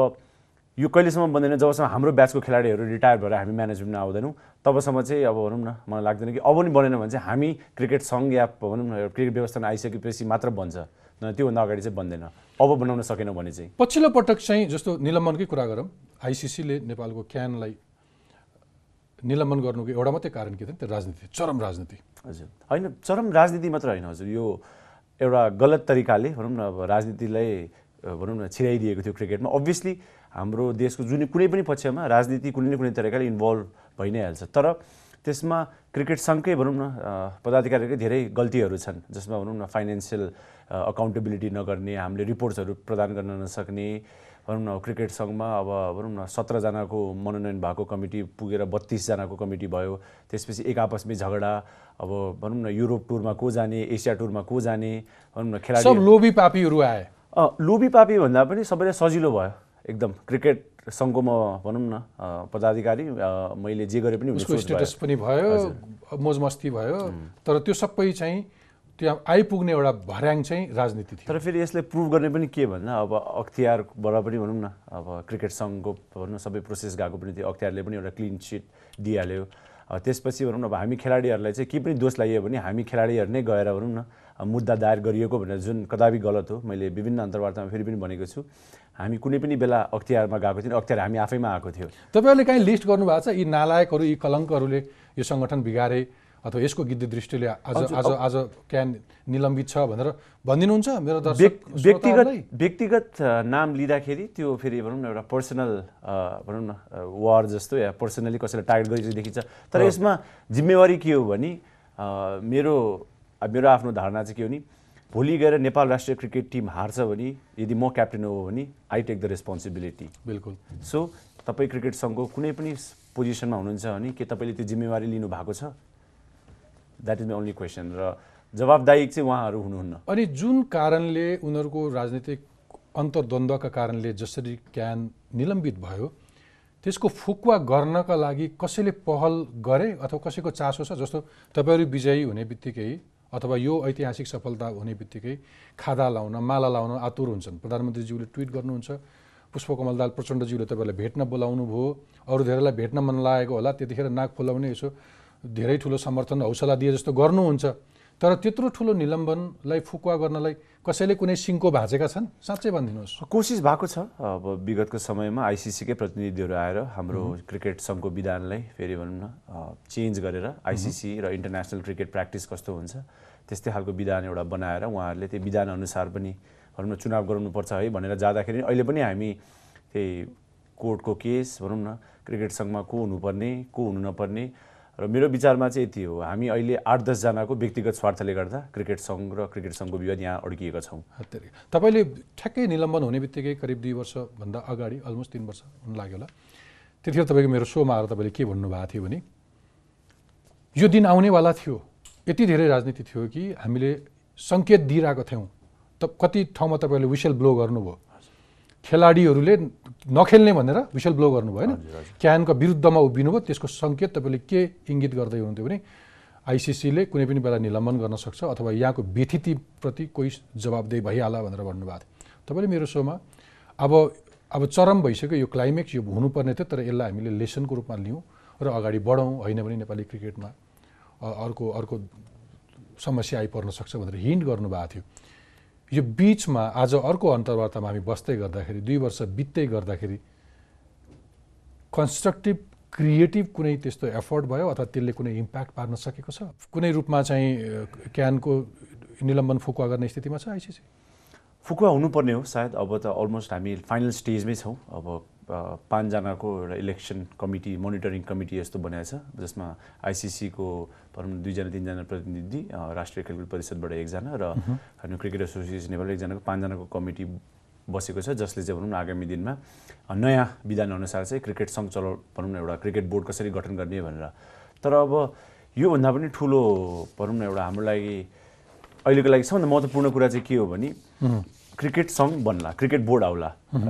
यो कहिलेसम्म बन्दैन जबसम्म हाम्रो ब्याचको खेलाडीहरू रिटायर भएर हामी म्यानेजमेन्टमा आउँदैनौँ तबसम्म चाहिँ अब भनौँ न मलाई लाग्दैन कि अब पनि बनेन भने चाहिँ हामी क्रिकेट सङ्घ या भनौँ न क्रिकेट व्यवस्थामा आइसकेपछि मात्र बन्छ। न त्योभन्दा अगाडि चाहिँ बन्दैन। अब बनाउन सकेन भने चाहिँ। पछिल्लो पटक चाहिँ जस्तो निलम्बनकै कुरा गरौँ आइसिसीले नेपालको क्यानलाई निलम्बन गर्नुको एउटा मात्रै कारण के थियो त्यो राजनीति चरम राजनीति। हजुर। होइन चरम राजनीति मात्र होइन हजुर। यो एउटा गलत तरिकाले भनौँ न अब राजनीतिलाई भनौँ न छिराइदिएको थियो क्रिकेटमा। अभियसली हाम्रो देशको जुनै कुनै पनि पक्षमा राजनीति कुनै न कुनै तरिकाले इन्भल्भ भइ नै हाल्छ तर त्यसमा क्रिकेट सङ्घकै भनौँ न पदाधिकारीकै धेरै गल्तीहरू छन् जसमा भनौँ न फाइनेन्सियल अकाउन्टेबिलिटी नगर्ने हामीले रिपोर्ट्सहरू प्रदान गर्न नसक्ने भनौँ न क्रिकेट सङ्घमा अब भनौँ न सत्रजनाको मनोनयन भएको कमिटी पुगेर बत्तिसजनाको कमिटी भयो त्यसपछि एक आपसमै झगडा अब भनौँ न युरोप टुरमा को जाने एसिया टुरमा को जाने भनौँ न खेलाडी सब लोभी पापीहरू आए। लोभी पापी भन्दा पनि सबैलाई सजिलो भयो। एकदम क्रिकेट सङ्घको म भनौँ न पदाधिकारी मैले जे गरे पनि उसको। स्टेटस पनि भयो मोजमस्ती भयो तर त्यो सबै चाहिँ त्यहाँ आइपुग्ने एउटा भर्याङ चाहिँ राजनीति थियो। तर फेरि यसले प्रुभ गर्ने पनि के भन्दा अब अख्तियारबाट पनि भनौँ न अब क्रिकेट सङ्घको भनौँ न सबै प्रोसेस गएको पनि थियो। अख्तियारले पनि एउटा क्लिन सिट दिइहाल्यो। त्यसपछि भनौँ न अब हामी खेलाडीहरूलाई चाहिँ के पनि दोष लगाइयो भने हामी खेलाडीहरू नै गएर भनौँ न मुद्दा दायर गरिएको भनेर जुन कदापि गलत हो मैले विभिन्न अन्तर्वार्तामा फेरि पनि भनेको छु। हामी कुनै पनि बेला अख्तियारमा गएको थियौँ अख्तियार हामी आफैमा आएको थियो। तपाईँहरूले काहीँ लिस्ट गर्नुभएको छ यी नालायकहरू यी कलङ्कहरूले यो सङ्गठन बिगारे अथवा यसको गिद्धि दृष्टिले आज आज आज क्यान निलम्बित छ भनेर भनिदिनुहुन्छ मेरो व्यक्तिगत? व्यक्तिगत नाम लिँदाखेरि त्यो फेरि भनौँ न एउटा पर्सनल भनौँ न वार जस्तो या पर्सनली कसैलाई टार्गेट गरेको देखिन्छ तर यसमा जिम्मेवारी के हो भने मेरो मेरो आफ्नो धारणा चाहिँ के हो नि? भोलि गएर नेपाल राष्ट्रिय क्रिकेट टिम हार्छ भने यदि म क्याप्टेन हो भने आई टेक द रेस्पोन्सिबिलिटी बिल्कुल। सो तपाईँ क्रिकेट सङ्घको कुनै पनि पोजिसनमा हुनुहुन्छ भने के तपाईँले त्यो जिम्मेवारी लिनु भएको छ? That is my only question र जवाबदायी चाहिँ उहाँहरू हुनुहुन्न। अनि जुन कारणले उनीहरूको राजनीतिक अन्तर्द्वन्द्वका कारणले जसरी क्यान निलम्बित भयो त्यसको फुकुवा गर्नका लागि कसैले पहल गरे अथवा कसैको चासो छ? जस्तो तपाईँहरू विजयी हुने बित्तिकै अथवा यो ऐतिहासिक सफलता हुने बित्तिकै खादा लाउन माला लाउन आतुर हुन्छन्। प्रधानमन्त्रीज्यूले ट्विट गर्नुहुन्छ पुष्पकमल दाल प्रचण्डज्यूले तपाईँलाई भेट्न बोलाउनु भयो। अरू धेरैलाई भेट्न मन लागेको होला त्यतिखेर नाक फुलाउने यसो धेरै ठुलो समर्थन हौसला दिए जस्तो गर्नुहुन्छ। तर त्यत्रो ठुलो निलम्बनलाई फुकुवा गर्नलाई कसैले कुनै सिङ्को भाँचेका छन्? साँच्चै भनिदिनुहोस्। कोसिस भएको छ। अब विगतको समयमा आइसिसीकै प्रतिनिधिहरू आएर हाम्रो क्रिकेट सङ्घको विधानलाई फेरि भनौँ न चेन्ज गरेर आइसिसी र इन्टरनेसनल क्रिकेट प्र्याक्टिस कस्तो हुन्छ त्यस्तै खालको विधान एउटा बनाएर उहाँहरूले त्यो विधान अनुसार पनि भनौँ न चुनाव गराउनुपर्छ है भनेर जाँदाखेरि अहिले पनि हामी त्यही कोर्टको केस भनौँ न क्रिकेट सङ्घमा को हुनुपर्ने को हुनु नपर्ने र मेरो विचारमा चाहिँ यति हो। हामी अहिले आठ दसजनाको व्यक्तिगत स्वार्थले गर्दा क्रिकेट सङ्घ र क्रिकेट सङ्घको विवाद यहाँ अड्किएका छौँ। तपाईँले ठ्याक्कै निलम्बन हुने बित्तिकै करिब दुई वर्षभन्दा अगाडि अलमोस्ट तिन वर्ष हुन लाग्यो होला। त्यतिखेर तपाईँको मेरो सोमा आएर तपाईँले के भन्नुभएको थियो भने यो दिन आउनेवाला थियो। यति धेरै राजनीति थियो कि हामीले सङ्केत दिइरहेको थियौँ। त कति ठाउँमा तपाईँहरूले विसेल ब्लो गर्नुभयो। खेलाडीहरूले नखेल्ने भनेर विसेल ब्लो गर्नुभयो होइन? क्यानको विरुद्धमा उभिनुभयो त्यसको सङ्केत तपाईँले के इङ्गित गर्दै हुनुहुन्थ्यो भने आइसिसीले कुनै पनि बेला निलम्बन गर्न सक्छ अथवा यहाँको व्यथितिप्रति कोही जवाबदेही भइहाल्ला भनेर भन्नुभएको थियो। तपाईँले मेरो सोमा अब अब चरम भइसक्यो यो क्लाइमेक्स यो हुनुपर्ने थियो तर यसलाई हामीले लेसनको रूपमा लियौँ र अगाडि बढौँ होइन भने नेपाली क्रिकेटमा अर्को अर्को समस्या आइपर्न सक्छ भनेर हिन्ट गर्नुभएको थियो। यो बिचमा आज अर्को अन्तर्वार्तामा हामी बस्दै गर्दाखेरि दुई वर्ष बित्दै गर्दाखेरि कन्स्ट्रक्टिभ क्रिएटिभ कुनै त्यस्तो एफर्ट भयो अथवा त्यसले कुनै इम्प्याक्ट पार्न सकेको छ? कुनै रूपमा चाहिँ क्यानको निलम्बन फुकुवा गर्ने स्थितिमा छ आइसिसी फुकुवा हुनुपर्ने हो सायद। अब त अलमोस्ट हामी फाइनल स्टेजमै छौँ। अब पाँचजनाको एउटा इलेक्सन कमिटी मोनिटरिङ कमिटी यस्तो बनाएको छ जसमा आइसिसीको भनौँ न दुईजना तिनजना प्रतिनिधि राष्ट्रिय खेलकुद परिषदबाट एकजना र हाम्रो क्रिकेट एसोसिएसन नेपाल एकजनाको पाँचजनाको कमिटी बसेको छ जसले चाहिँ भनौँ न आगामी दिनमा नयाँ विधान अनुसार चाहिँ क्रिकेट सङ्घ चलाउ भनौँ न एउटा क्रिकेट बोर्ड कसरी गठन गर्ने भनेर। तर अब योभन्दा पनि ठुलो भनौँ न एउटा हाम्रो लागि अहिलेको लागि सबभन्दा महत्त्वपूर्ण कुरा चाहिँ के हो भने क्रिकेट सङ्घ बन्ला क्रिकेट बोर्ड आउला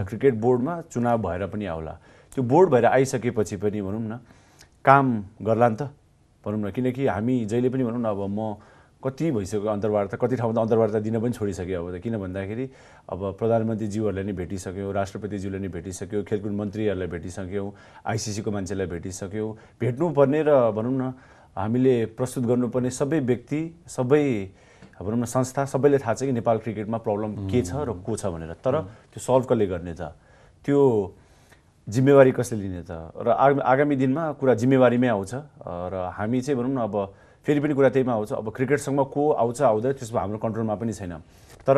क्रिकेट बोर्डमा चुनाव भएर पनि आउला। त्यो बोर्ड भएर आइसकेपछि पनि भनौँ न काम गर्ला नि त। भनौँ न किनकि हामी जहिले पनि भनौँ न अब म कति भइसक्यो अन्तर्वार्ता कति ठाउँमा त अन्तर्वार्ता दिन पनि छोडिसक्यो अब त। किन भन्दाखेरि अब प्रधानमन्त्रीज्यूहरूलाई नै भेटिसक्यौँ राष्ट्रपतिज्यूलाई नै भेटिसक्यो खेलकुद मन्त्रीहरूलाई भेटिसक्यौँ आइसिसीको मान्छेलाई भेटिसक्यौँ। भेट्नुपर्ने र भनौँ न हामीले प्रस्तुत गर्नुपर्ने सबै व्यक्ति सबै भनौँ न संस्था सबैले थाहा छ कि नेपाल क्रिकेटमा प्रब्लम के छ र को छ भनेर। तर त्यो सल्भ कसले गर्ने त त्यो जिम्मेवारी कसले लिने त? र आगामी दिनमा कुरा जिम्मेवारीमै आउँछ। र हामी चाहिँ भनौँ न अब फेरि पनि कुरा त्यहीमा आउँछ। अब क्रिकेटसँग को आउँछ आउँदैन त्यसमा हाम्रो कन्ट्रोलमा पनि छैन। तर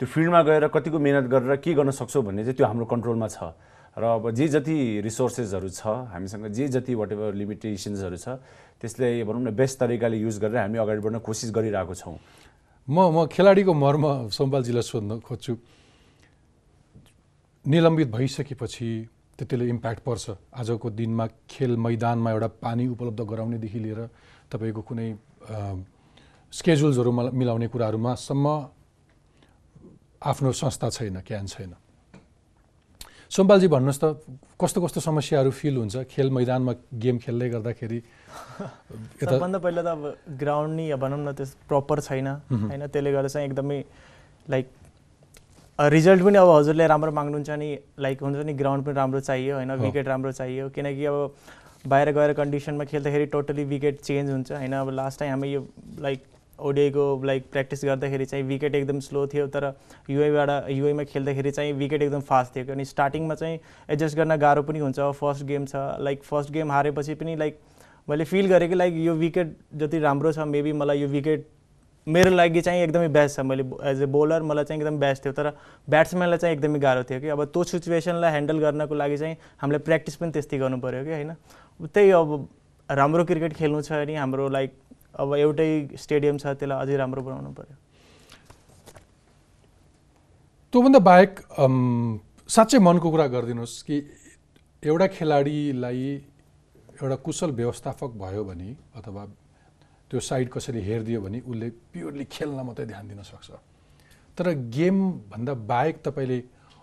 त्यो फिल्डमा गएर कतिको मिहिनेत गरेर के गर्न सक्छौँ भन्ने चाहिँ त्यो हाम्रो कन्ट्रोलमा छ। र अब जे जति रिसोर्सेसहरू छ हामीसँग जे जति वाट एभर लिमिटेसन्सहरू छ त्यसले भनौँ न बेस्ट तरिकाले युज गरेर हामी अगाडि बढ्न कोसिस गरिरहेको छौँ। म म खेलाडीको मर्म सोमपालजीलाई सोध्न खोज्छु। निलम्बित भइसकेपछि त्यतिले इम्प्याक्ट पर्छ। आजको दिनमा खेल मैदानमा एउटा पानी उपलब्ध गराउनेदेखि लिएर तपाईँको कुनै स्केजुल्सहरू मिलाउने कुराहरूमा सम्म आफ्नो संस्था छैन क्यान छैन। सोमपालजी भन्नुहोस् त कस्तो कस्तो समस्याहरू फिल हुन्छ? खेल मैदानमा गेम खेल्दै गर्दाखेरि सबभन्दा पहिला त अब ग्राउन्ड नि भनौँ न त्यो प्रपर छैन। होइन त्यसले गर्दा चाहिँ एकदमै लाइक रिजल्ट पनि अब हजुरले राम्रो माग्नुहुन्छ नि लाइक हुन्छ नि ग्राउन्ड पनि राम्रो चाहियो होइन विकेट राम्रो चाहियो किनकि अब बाहिर गएर कन्डिसनमा खेल्दाखेरि टोटली विकेट चेन्ज हुन्छ होइन। अब लास्ट टाइम हामी यो लाइक ओडिआईको लाइक प्र्याक्टिस गर्दाखेरि चाहिँ विकेट एकदम स्लो थियो तर युआईबाट युआईमा खेल्दाखेरि चाहिँ विकेट एकदम फास्ट थियो। अनि स्टार्टिङमा चाहिँ एडजस्ट गर्न गाह्रो पनि हुन्छ। फर्स्ट गेम छ लाइक फर्स्ट गेम हारेपछि पनि लाइक मैले फिल गरेँ कि लाइक यो विकेट जति राम्रो छ मेबी मलाई यो विकेट मेरो लागि चाहिँ एकदमै बेस्ट छ। मैले एज ए बोलर मलाई चाहिँ एकदम बेस्ट थियो। तर ब्याट्सम्यानलाई चाहिँ एकदमै गाह्रो थियो कि। अब त्यो सिचुएसनलाई ह्यान्डल गर्नको लागि चाहिँ हामीले प्र्याक्टिस पनि त्यस्तै गर्नु पऱ्यो कि होइन? त्यही अब राम्रो क्रिकेट खेल्नु छ भने हाम्रो लाइक अब एउटै स्टेडियम छ त्यसलाई अझै राम्रो बनाउनु पऱ्यो त्योभन्दा बाहेक साँच्चै मनको कुरा गरिदिनुहोस् कि एउटा खेलाडीलाई एउटा कुशल व्यवस्थापक भयो भने अथवा त्यो साइड कसरी हेरिदियो भने उसले प्योरली खेल्न मात्रै ध्यान दिन सक्छ। तर गेमभन्दा बाहेक तपाईँले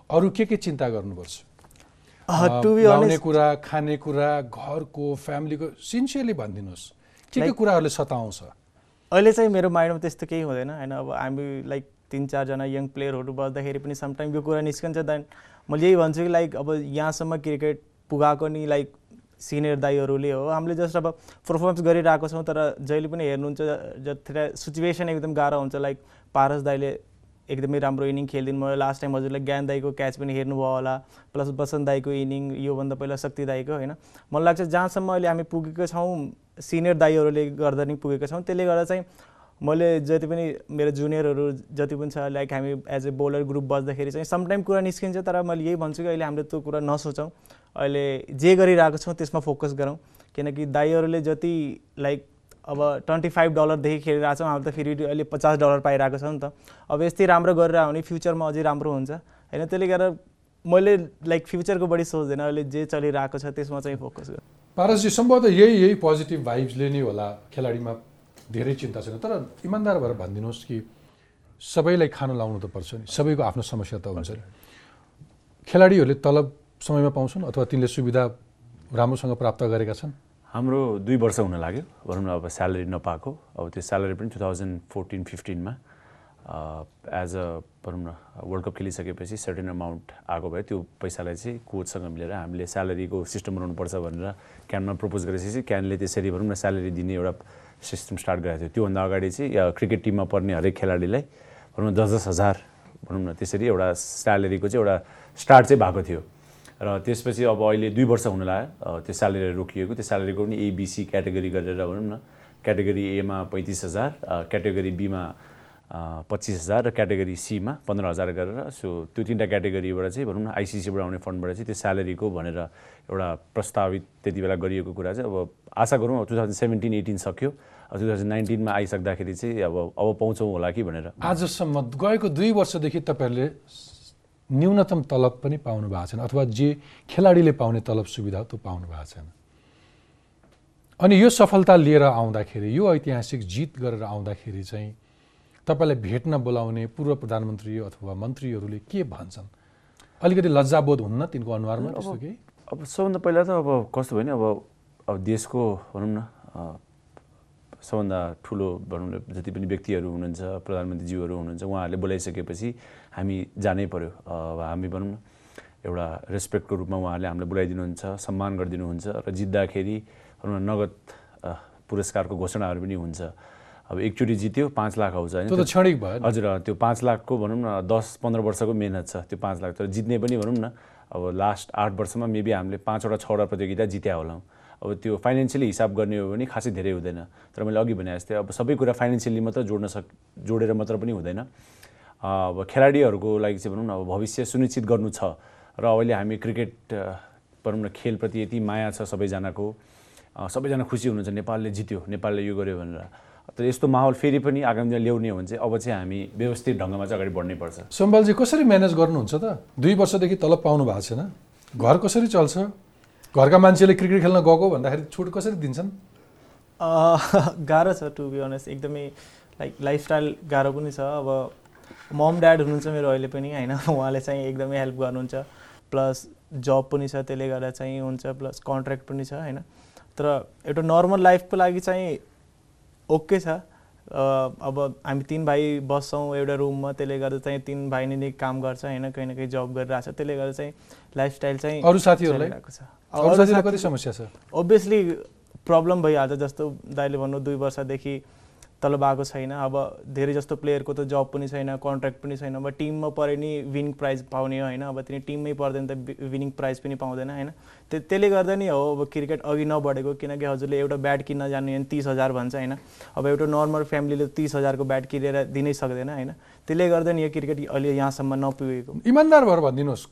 अरू के के चिन्ता गर्नुपर्छ? लाउने कुरा खाने कुरा घरको फ्यामिलीको सिन्सियरली भनिदिनुहोस्। के के कुराहरूले सताउँछ? अहिले चाहिँ मेरो माइन्डमा त्यस्तो केही हुँदैन होइन? अब हामी लाइक तिन चारजना यङ प्लेयरहरू बस्दाखेरि पनि समटाइम यो कुरा निस्कन्छ देन म यही भन्छु कि लाइक अब यहाँसम्म क्रिकेट पुगाएको नि लाइक सिनियर दाईहरूले हो। हामीले जस्ट अब पर्फर्मेन्स गरिरहेको छौँ तर जहिले पनि हेर्नुहुन्छ जति सिचुएसन एकदम गाह्रो हुन्छ लाइक पारस दाईले एकदमै राम्रो इनिङ खेलिदिनु भयो। लास्ट टाइम हजुरले ज्ञान दाईको क्याच पनि हेर्नुभयो होला प्लस बसन्त दाईको इनिङ योभन्दा पहिला शक्ति दाईको होइन? मलाई लाग्छ जहाँसम्म अहिले हामी पुगेको छौँ सिनियर दाईहरूले गर्दा नि पुगेको छौँ। त्यसले गर्दा चाहिँ मैले जति पनि मेरो जुनियरहरू जति पनि छ लाइक हामी एज ए बोलर ग्रुप बस्दाखेरि चाहिँ समटाइम कुरा निस्किन्छ तर मैले यही भन्छु कि अहिले हामीले त्यो कुरा नसोचौँ। अहिले जे गरिरहेको छौँ त्यसमा फोकस गरौँ। किनकि दाईहरूले जति लाइक अब ट्वेन्टी फाइभ डलरदेखि खेलिरहेको छौँ हामी त फेरि अहिले पचास डलर पाइरहेको छौँ नि त। अब यस्तै राम्रो गरेर भने फ्युचरमा अझै राम्रो हुन्छ। होइन त्यसले गर्दा मैले लाइक फ्युचरको बढी सोच्दैन। अहिले जे चलिरहेको छ त्यसमा चाहिँ फोकस गर्छु पारसजी सम्भवतः यही यही पोजिटिभ भाइब्सले नै होला खेलाडीमा धेरै चिन्ता छैन। तर इमान्दार भएर भनिदिनुहोस् कि सबैलाई खानु लाउनु त पर्छ नि। सबैको आफ्नो समस्या त हुन्छ नि। खेलाडीहरूले तलब समयमा पाउँछन् अथवा तिनले सुविधा राम्रोसँग प्राप्त गरेका छन्? हाम्रो दुई वर्ष हुन लाग्यो। भनौँ न अब स्यालेरी नपाएको। अब त्यो स्यालेरी पनि टु थाउजन्ड फोर्टिन फिफ्टिनमा एज अ भनौँ न वर्ल्ड कप खेलिसकेपछि सर्टेन अमाउन्ट आएको भए त्यो पैसालाई चाहिँ कोचसँग मिलेर हामीले स्यालेरीको सिस्टम बनाउनुपर्छ भनेर क्यानमा प्रपोज गरेपछि क्यानले त्यसरी भनौँ न स्यालेरी दिने एउटा सिस्टम स्टार्ट गरेको थियो। त्योभन्दा अगाडि चाहिँ क्रिकेट टिममा पर्ने हरेक खेलाडीलाई भनौँ न दस दस हजार भनौँ न त्यसरी एउटा स्यालेरीको चाहिँ एउटा स्टार्ट चाहिँ भएको थियो। र त्यसपछि अब अहिले दुई वर्ष हुन लाग्यो। त्यो स्यालेरी रोकिएको। त्यो स्यालेरीको पनि एबिसी क्याटेगोरी गरेर भनौँ न। क्याटेगोरी एमा पैँतिस हजार क्याटेगोरी बिमा पच्चिस हजार र क्याटेगोरी सीमा पन्ध्र हजार गरेर। सो त्यो तिनवटा क्याटेगोरीबाट चाहिँ भनौँ न आइसिसीबाट आउने फन्डबाट चाहिँ त्यो स्यालेरीको भनेर एउटा प्रस्तावित त्यति बेला गरिएको कुरा चाहिँ अब आशा गरौँ टु थाउजन्ड सेभेन्टिन एटिन सक्यो। टु थाउजन्ड नाइन्टिनमा आइसक्दाखेरि चाहिँ अब अब पाउँछौँ होला कि भनेर। आजसम्म गएको दुई वर्षदेखि तपाईँहरूले न्यूनतम तलब पनि पाउनु भएको छैन अथवा जे खेलाडीले पाउने तलब सुविधा त्यो पाउनु भएको छैन। अनि यो सफलता लिएर आउँदाखेरि यो ऐतिहासिक जित गरेर आउँदाखेरि चाहिँ तपाईँलाई भेट्न बोलाउने पूर्व प्रधानमन्त्री अथवा मन्त्रीहरूले के भन्छन्? अलिकति लज्जाबोध हुन्न तिनको अनुहारमा त्यस्तो केही? अब सबभन्दा पहिला त अब कस्तो भयो भने अब अब देशको भनौँ न सबभन्दा ठुलो भनौँ न जति पनि व्यक्तिहरू हुनुहुन्छ प्रधानमन्त्रीज्यूहरू हुनुहुन्छ उहाँहरूले बोलाइसकेपछि हामी जानै पऱ्यो अब हामी भनौँ न एउटा रेस्पेक्टको रूपमा उहाँहरूले हामीलाई बोलाइदिनुहुन्छ सम्मान गरिदिनुहुन्छ र जित्दाखेरि भनौँ न नगद पुरस्कारको घोषणाहरू पनि हुन्छ। अब एकचोटि जित्यो पाँच लाख आउँछ होइन। क्षणिक भयो। हजुर त्यो पाँच लाखको भनौँ न दस पन्ध्र वर्षको मेहनत छ त्यो पाँच लाख। तर जित्ने पनि भनौँ न अब लास्ट आठ वर्षमा मेबी हामीले पाँचवटा छवटा प्रतियोगिता जित्या होला अब त्यो फाइनेन्सियली हिसाब गर्ने हो भने खासै धेरै हुँदैन। तर मैले अघि भने जस्तै अब सबै कुरा फाइनेन्सियली मात्र जोड्न सक जोडेर मात्र पनि हुँदैन। अब खेलाडीहरूको लागि चाहिँ भनौँ न अब भविष्य सुनिश्चित गर्नु छ र अहिले हामी क्रिकेट भनौँ न खेलप्रति यति माया छ सबैजनाको। सबैजना खुसी हुनुहुन्छ नेपालले जित्यो नेपालले यो गर्यो भनेर। तर यस्तो माहौल फेरि पनि आगामी दिन ल्याउने हो भने चाहिँ अब चाहिँ हामी व्यवस्थित ढङ्गमा चाहिँ अगाडि बढ्नै पर्छ। सम्बलजी कसरी म्यानेज गर्नुहुन्छ त? दुई वर्षदेखि तलब पाउनु भएको छैन। घर कसरी चल्छ? घरका मान्छेले क्रिकेट खेल्न गएको भन्दाखेरि छुट कसरी दिन्छन्? गाह्रो छ टु बी अनेस्ट एकदमै लाइक लाइफस्टाइल गाह्रो पनि छ। अब मम ड्याड हुनुहुन्छ मेरो अहिले पनि होइन? उहाँले चाहिँ एकदमै हेल्प गर्नुहुन्छ। प्लस जब पनि छ त्यसले गर्दा चाहिँ हुन्छ प्लस कन्ट्र्याक्ट पनि छ होइन? तर एउटा नर्मल लाइफको लागि चाहिँ ओके छ। अब हामी तिन भाइ बस्छौँ एउटा रुममा त्यसले गर्दा चाहिँ तिन भाइ नै काम गर्छ होइन? कहीँ न कहीँ जब गरिरहेको छ। त्यसले गर्दा चाहिँ लाइफस्टाइल चाहिँ अरू साथीहरूलाई? समस्या छ? ओभियसली प्रब्लम भइहाल्छ जस्तो दाइले भन्नु दुई वर्षदेखि तल भएको छैन। अब धेरै जस्तो प्लेयरको त जब पनि छैन कन्ट्र्याक्ट पनि छैन। अब टिममा परे नि विनिङ प्राइज पाउने होइन। अब तिनी टिममै पर्दैन त विनिङ प्राइज पनि पाउँदैन होइन। त्यो त्यसले गर्दा नि हो अब क्रिकेट अघि नबढेको किनकि हजुरले एउटा ब्याट किन्न जानु भने तिस हजार भन्छ होइन। अब एउटा नर्मल फ्यामिलीले तिस हजारको ब्याट किनेर दिनै सक्दैन होइन। त्यसले गर्दा नि यो क्रिकेट अहिले यहाँसम्म नपुगेको। इमान्दार भएर भनिदिनुहोस्।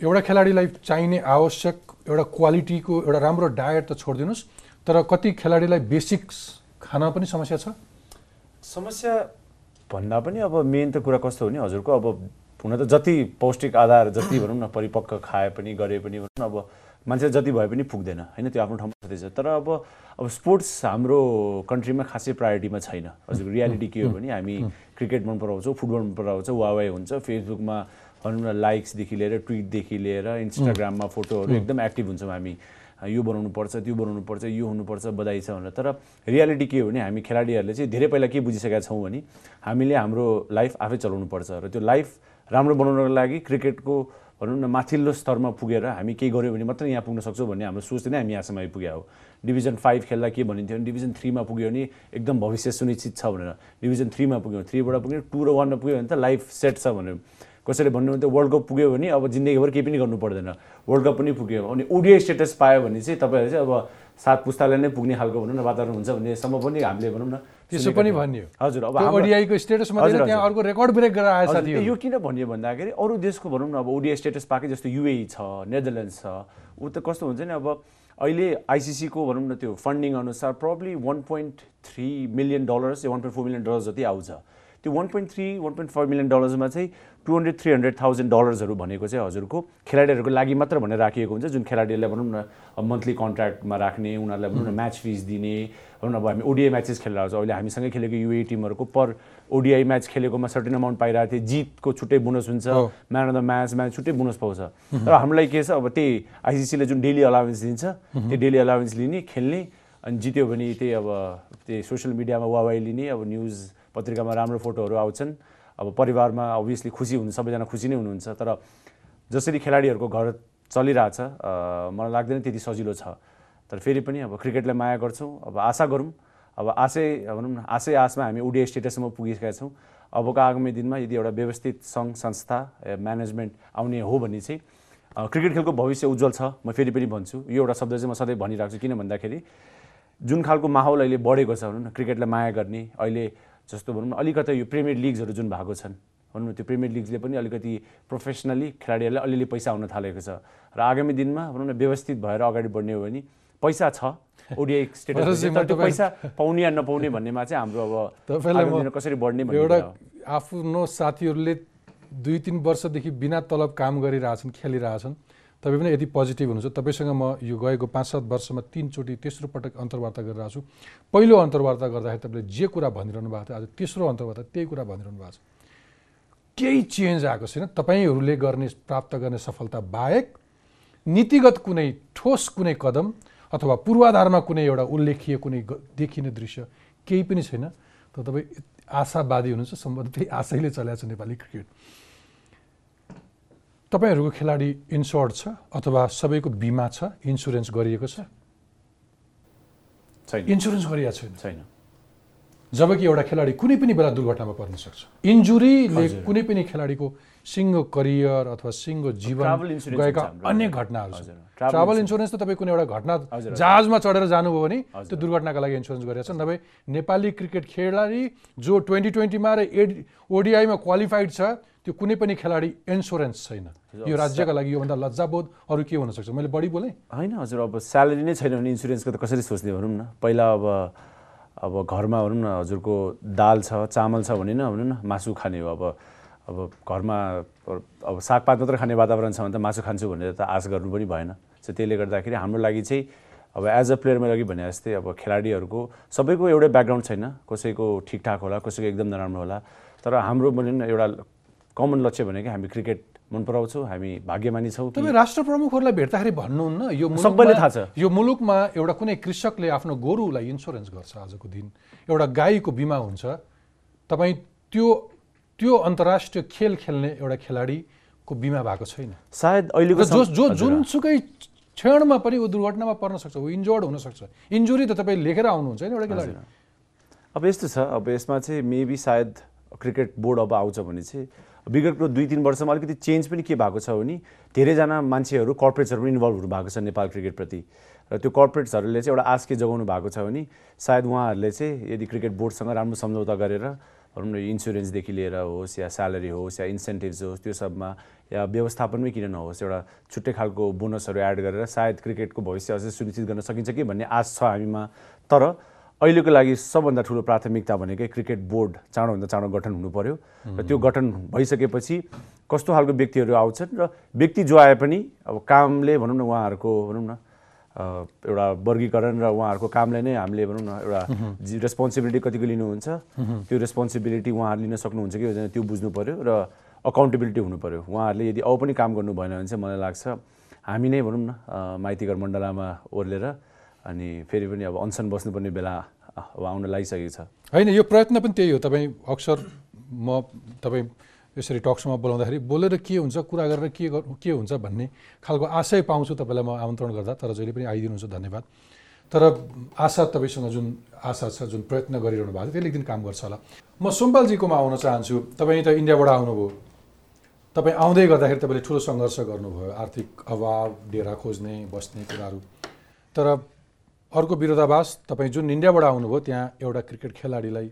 एउटा खेलाडीलाई चाहिने आवश्यक एउटा क्वालिटीको एउटा राम्रो डायट त छोडिदिनुहोस् तर कति खेलाडीलाई बेसिक्स खाना पनि समस्या छ? समस्या भन्दा पनि अब मेन त कुरा कस्तो हो नि हजुरको अब हुन त जति पौष्टिक आधार जति भनौँ न परिपक्व खाए पनि गरे पनि भनौँ न अब मान्छे जति भए पनि पुग्दैन। होइन त्यो आफ्नो ठाउँमा छँदैछ तर अब अब स्पोर्ट्स हाम्रो कन्ट्रीमा खासै प्रायोरिटीमा छैन। हजुरको रियालिटी के हो भने हामी क्रिकेट मन पराउँछौँ फुटबल मन पराउँछौँ वावाई हुन्छ। फेसबुकमा भनौँ न लाइक्सदेखि लिएर ट्विटदेखि लिएर इन्स्टाग्राममा फोटोहरू एकदम एक्टिभ हुन्छौँ हामी। यो बनाउनु पर्छ त्यो बनाउनु पर्छ यो हुनुपर्छ बधाई छ भनेर। तर रियालिटी के हो भने हामी खेलाडीहरूले चाहिँ धेरै पहिला के बुझिसकेका छौँ भने हामीले हाम्रो लाइफ आफै चलाउनु पर्छ र त्यो लाइफ राम्रो बनाउनको लागि क्रिकेटको भनौँ न माथिल्लो स्तरमा पुगेर हामी केही गऱ्यौँ भने मात्रै यहाँ पुग्न सक्छौँ भन्ने हाम्रो सोच नै हामी यहाँसम्म आइपुग्यो हो। डिभिजन फाइभ खेल्दा के भनिन्थ्यो भने डिभिजन थ्रीमा पुग्यो भने एकदम भविष्य सुनिश्चित छ भनेर। डिभिजन थ्रीमा पुग्यो थ्रीबाट पुग्यो टू र वानमा पुग्यो भने त लाइफ सेट छ भनेर कसैले भन्नुहुन्छ वर्ल्ड कप पुग्यो भने अब जिन्दगीभर केही पनि गर्नु पर्दैन। वर्ल्ड कप पनि पुग्यो। अनि ओडिआई स्टेटस पायो भने चाहिँ तपाईँहरू चाहिँ अब सात पुस्ताले नै पुग्ने खालको भनौँ न वातावरण हुन्छ भन्नेसम्म पनि हामीले भनौँ न त्यसो पनि भनियो। हजुर अब ओडिआईको स्टेटस त्यहाँ अर्को रेकर्ड ब्रेक गरेर आएछ यो किन भनियो भन्दाखेरि अरू देशको भनौँ न अब ओडिआई स्टेटस पाएकै जस्तो युए छ नेदरल्यान्ड्स छ ऊ त कस्तो हुन्छ नि अब अहिले आइसिसीको भनौँ न त्यो फन्डिङ अनुसार probably one point three million dollars one point four million dollars जति आउँछ। त्यो one point three one point five million डलर्समा चाहिँ two hundred three hundred thousand डलर्सहरू भनेको चाहिँ हजुरको खेलाडीहरूको लागि मात्र भनेर राखिएको हुन्छ जुन खेलाडीहरूलाई भनौँ न मन्थली कन्ट्र्याक्टमा राख्ने उनीहरूलाई भनौँ न म्याच फिस दिने भनौँ न अब हामी ओडिआई म्याचेस खेलेर आउँछ। अहिले हामीसँगै खेलेको युए टिमहरूको पर ओडिआई म्याच खेलेकोमा सर्टेन अमाउन्ट पाइरहेको थियो। जितको छुट्टै बोनस हुन्छ man of the match match छुट्टै बोनस पाउँछ। तर हामीलाई के छ अब त्यही आइसिसीले जुन डेली अलावेन्स दिन्छ त्यो डेली अलावेन्स लिने खेल्ने अनि जित्यो भने त्यही अब त्यही सोसियल मिडियामा वावाई लिने अब न्युज पत्रिकामा राम्रो फोटोहरू आउँछन्। अब परिवारमा अभियसली खुसी हुनु सबैजना खुसी नै हुनुहुन्छ तर जसरी खेलाडीहरूको घर चलिरहेछ मलाई लाग्दैन त्यति सजिलो छ। तर फेरि पनि अब क्रिकेटलाई माया गर्छौँ अब आशा गरौँ। अब आशै भनौँ न आशै आशमा हामी उडिया स्टेटससम्म पुगिसकेका छौँ। अबको आगामी दिनमा यदि एउटा व्यवस्थित सङ्घ संस्था म्यानेजमेन्ट आउने हो भने चाहिँ क्रिकेट खेलको भविष्य उज्जवल छ म फेरि पनि भन्छु। यो एउटा शब्द चाहिँ म सधैँ भनिरहेको छु किन भन्दाखेरि जुन खालको माहौल अहिले बढेको छ भनौँ न क्रिकेटलाई माया गर्ने अहिले जस्तो भनौँ न अलिकति यो प्रिमियर लिग्सहरू जुन भएको छन् भनौँ न त्यो प्रिमियर लिग्सले पनि अलिकति प्रोफेसनली खेलाडीहरूलाई अलिअलि पैसा आउन थालेको छ। र आगामी दिनमा भनौँ न व्यवस्थित भएर अगाडि बढ्ने हो भने पैसा छ ओडिआई स्टेटस त्यो पैसा पाउने या नपाउने भन्नेमा चाहिँ हाम्रो अब कसरी बढ्ने एउटा आफ्नो साथीहरूले दुई तिन वर्षदेखि बिना तलब काम गरिरहेछन् खेलिरहेछन्। तपाईँ पनि यति पोजिटिभ हुनुहुन्छ तपाईँसँग म यो गएको पाँच सात वर्षमा तिनचोटि तेस्रो पटक अन्तर्वार्ता गरिरहेको छु। पहिलो अन्तर्वार्ता गर्दाखेरि तपाईँले जे कुरा भनिरहनु भएको थियो आज तेस्रो अन्तर्वार्ता त्यही कुरा भनिरहनु भएको छ। केही चेन्ज आएको छैन। तपाईँहरूले गर्ने प्राप्त गर्ने सफलता बाहेक नीतिगत कुनै ठोस कुनै कदम अथवा पूर्वाधारमा कुनै एउटा उल्लेखीय कुनै देखिने दृश्य केही पनि छैन। त तपाईँ आशावादी हुनुहुन्छ सम्बन्ध त्यही आशैले चलाएको नेपाली क्रिकेट। तपाईँहरूको खेलाडी इन्स्योर्ड छ अथवा सबैको बिमा छ इन्सुरेन्स गरिएको छ? छैन। इन्सुरेन्स गरिएको छैन? छैन। जबकि एउटा खेलाडी कुनै पनि बेला दुर्घटनामा पर्न सक्छ। इन्जुरीले कुनै पनि खेलाडीको सिङ्गो करियर अथवा सिङ्गो जीवन गएका अनेक घटनाहरू छन्। ट्राभल इन्सुरेन्स त तपाईँ कुनै एउटा घटना जहाजमा चढेर जानुभयो भने त्यो दुर्घटनाका लागि इन्सुरेन्स गरेका छन्। नभए नेपाली क्रिकेट खेलाडी जो ट्वेन्टी ट्वेन्टीमा र एड ओडिआईमा क्वालिफाइड छ त्यो कुनै पनि खेलाडी इन्सुरेन्स छैन। यो राज्यका लागि योभन्दा लज्जाबोध अरू के हुनसक्छ मैले बढी बोलेँ। होइन हजुर अब स्यालेरी नै छैन भने इन्सुरेन्सको त कसरी सोच्ने भनौँ न। पहिला अब अब घरमा भनौँ न हजुरको दाल छ चामल छ भने न भनौँ न मासु खाने हो। अब अब घरमा अब सागपात मात्र खाने वातावरण छ भने त मासु खान्छु भनेर त आश गर्नु पनि भएन। सो त्यसले गर्दाखेरि हाम्रो लागि चाहिँ अब एज अ प्लेयर मैले अघि भने जस्तै अब खेलाडीहरूको सबैको एउटै ब्याकग्राउन्ड छैन। कसैको ठिकठाक होला कसैको एकदम नराम्रो होला। तर हाम्रो भनौँ न एउटा कमन लक्ष्य भनेको हामी क्रिकेट मन पराउँछौँ हामी भाग्यमानी छौँ तपाईँ राष्ट्र प्रमुखहरूलाई भेट्दाखेरि भन्नुहुन्न यो सबैले थाहा छ। यो मुलुकमा एउटा कुनै कृषकले आफ्नो गोरुलाई इन्सुरेन्स गर्छ आजको दिन। एउटा गाईको बिमा हुन्छ। तपाईँ त्यो त्यो अन्तर्राष्ट्रिय खेल खेल्ने एउटा खेलाडीको बिमा भएको छैन। सायद अहिलेको जो जो जुनसुकै क्षणमा पनि ऊ दुर्घटनामा पर्न सक्छ ऊ इन्जोर्ड हुनसक्छ। इन्जुरी त तपाईँ लेखेर आउनुहुन्छ होइन एउटा खेलाडी। अब यस्तो छ अब यसमा चाहिँ मेबी सायद क्रिकेट बोर्ड अब आउँछ भने चाहिँ विगतको दुई तिन वर्षमा अलिकति चेन्ज पनि के भएको छ भने धेरैजना मान्छेहरू कर्पोरेट्सहरू पनि इन्भल्भ हुनु भएको छ नेपाल क्रिकेटप्रति। र त्यो कर्पोरेट्सहरूले चाहिँ एउटा आश के जगाउनु भएको छ भने सायद उहाँहरूले चाहिँ यदि क्रिकेट बोर्डसँग राम्रो सम्झौता गरेर भनौँ न इन्सुरेन्सदेखि लिएर होस् या स्यालेरी होस् या इन्सेन्टिभ्स होस् त्यो सबमा या व्यवस्थापनमै किन नहोस् एउटा छुट्टै खालको बोनसहरू एड गरेर सायद क्रिकेटको भविष्य अझै सुनिश्चित गर्न सकिन्छ कि भन्ने आश छ हामीमा। तर अहिलेको लागि सबभन्दा ठुलो प्राथमिकता भनेकै क्रिकेट बोर्ड चाँडोभन्दा चाँडो गठन हुनु पऱ्यो र त्यो गठन भइसकेपछि कस्तो खालको व्यक्तिहरू आउँछन् र व्यक्ति जो आए पनि अब कामले भनौँ न उहाँहरूको भनौँ न एउटा वर्गीकरण र उहाँहरूको कामले नै हामीले भनौँ न एउटा रेस्पोन्सिबिलिटी कतिको लिनुहुन्छ। त्यो रेस्पोन्सिबिलिटी उहाँहरूले लिन सक्नुहुन्छ कि हुँदैन त्यो बुझ्नु पऱ्यो र अकाउन्टेबिलिटी हुनु पऱ्यो उहाँहरूले यदि औ पनि काम गर्नु भएन भने चाहिँ मलाई लाग्छ हामी नै भनौँ न माइतीघर मण्डलामा ओर्लेर अनि फेरि पनि अब अनसन बस्नुपर्ने बेला अब आउन लागिसकेको छ। होइन यो प्रयत्न पनि त्यही हो। तपाईँ अक्सर म तपाईँ यसरी टक्समा बोलाउँदाखेरि बोलेर के हुन्छ कुरा गरेर के के हुन्छ भन्ने खालको आशय पाउँछु तपाईँलाई म आमन्त्रण गर्दा। तर जहिले पनि आइदिनुहुन्छ धन्यवाद। तर आशा तपाईँसँग जुन आशा छ जुन प्रयत्न गरिरहनु भएको छ त्यसले एक दिन काम गर्छ होला। म सोमपालजीकोमा आउन चाहन्छु। तपाईँ त इन्डियाबाट आउनुभयो। तपाईँ आउँदै गर्दाखेरि तपाईँले ठुलो सङ्घर्ष गर्नुभयो। आर्थिक अभाव डेरा खोज्ने बस्ने कुराहरू। तर अर्को विरोधाभास तपाईँ जुन इन्डियाबाट आउनुभयो त्यहाँ एउटा क्रिकेट खेलाडीलाई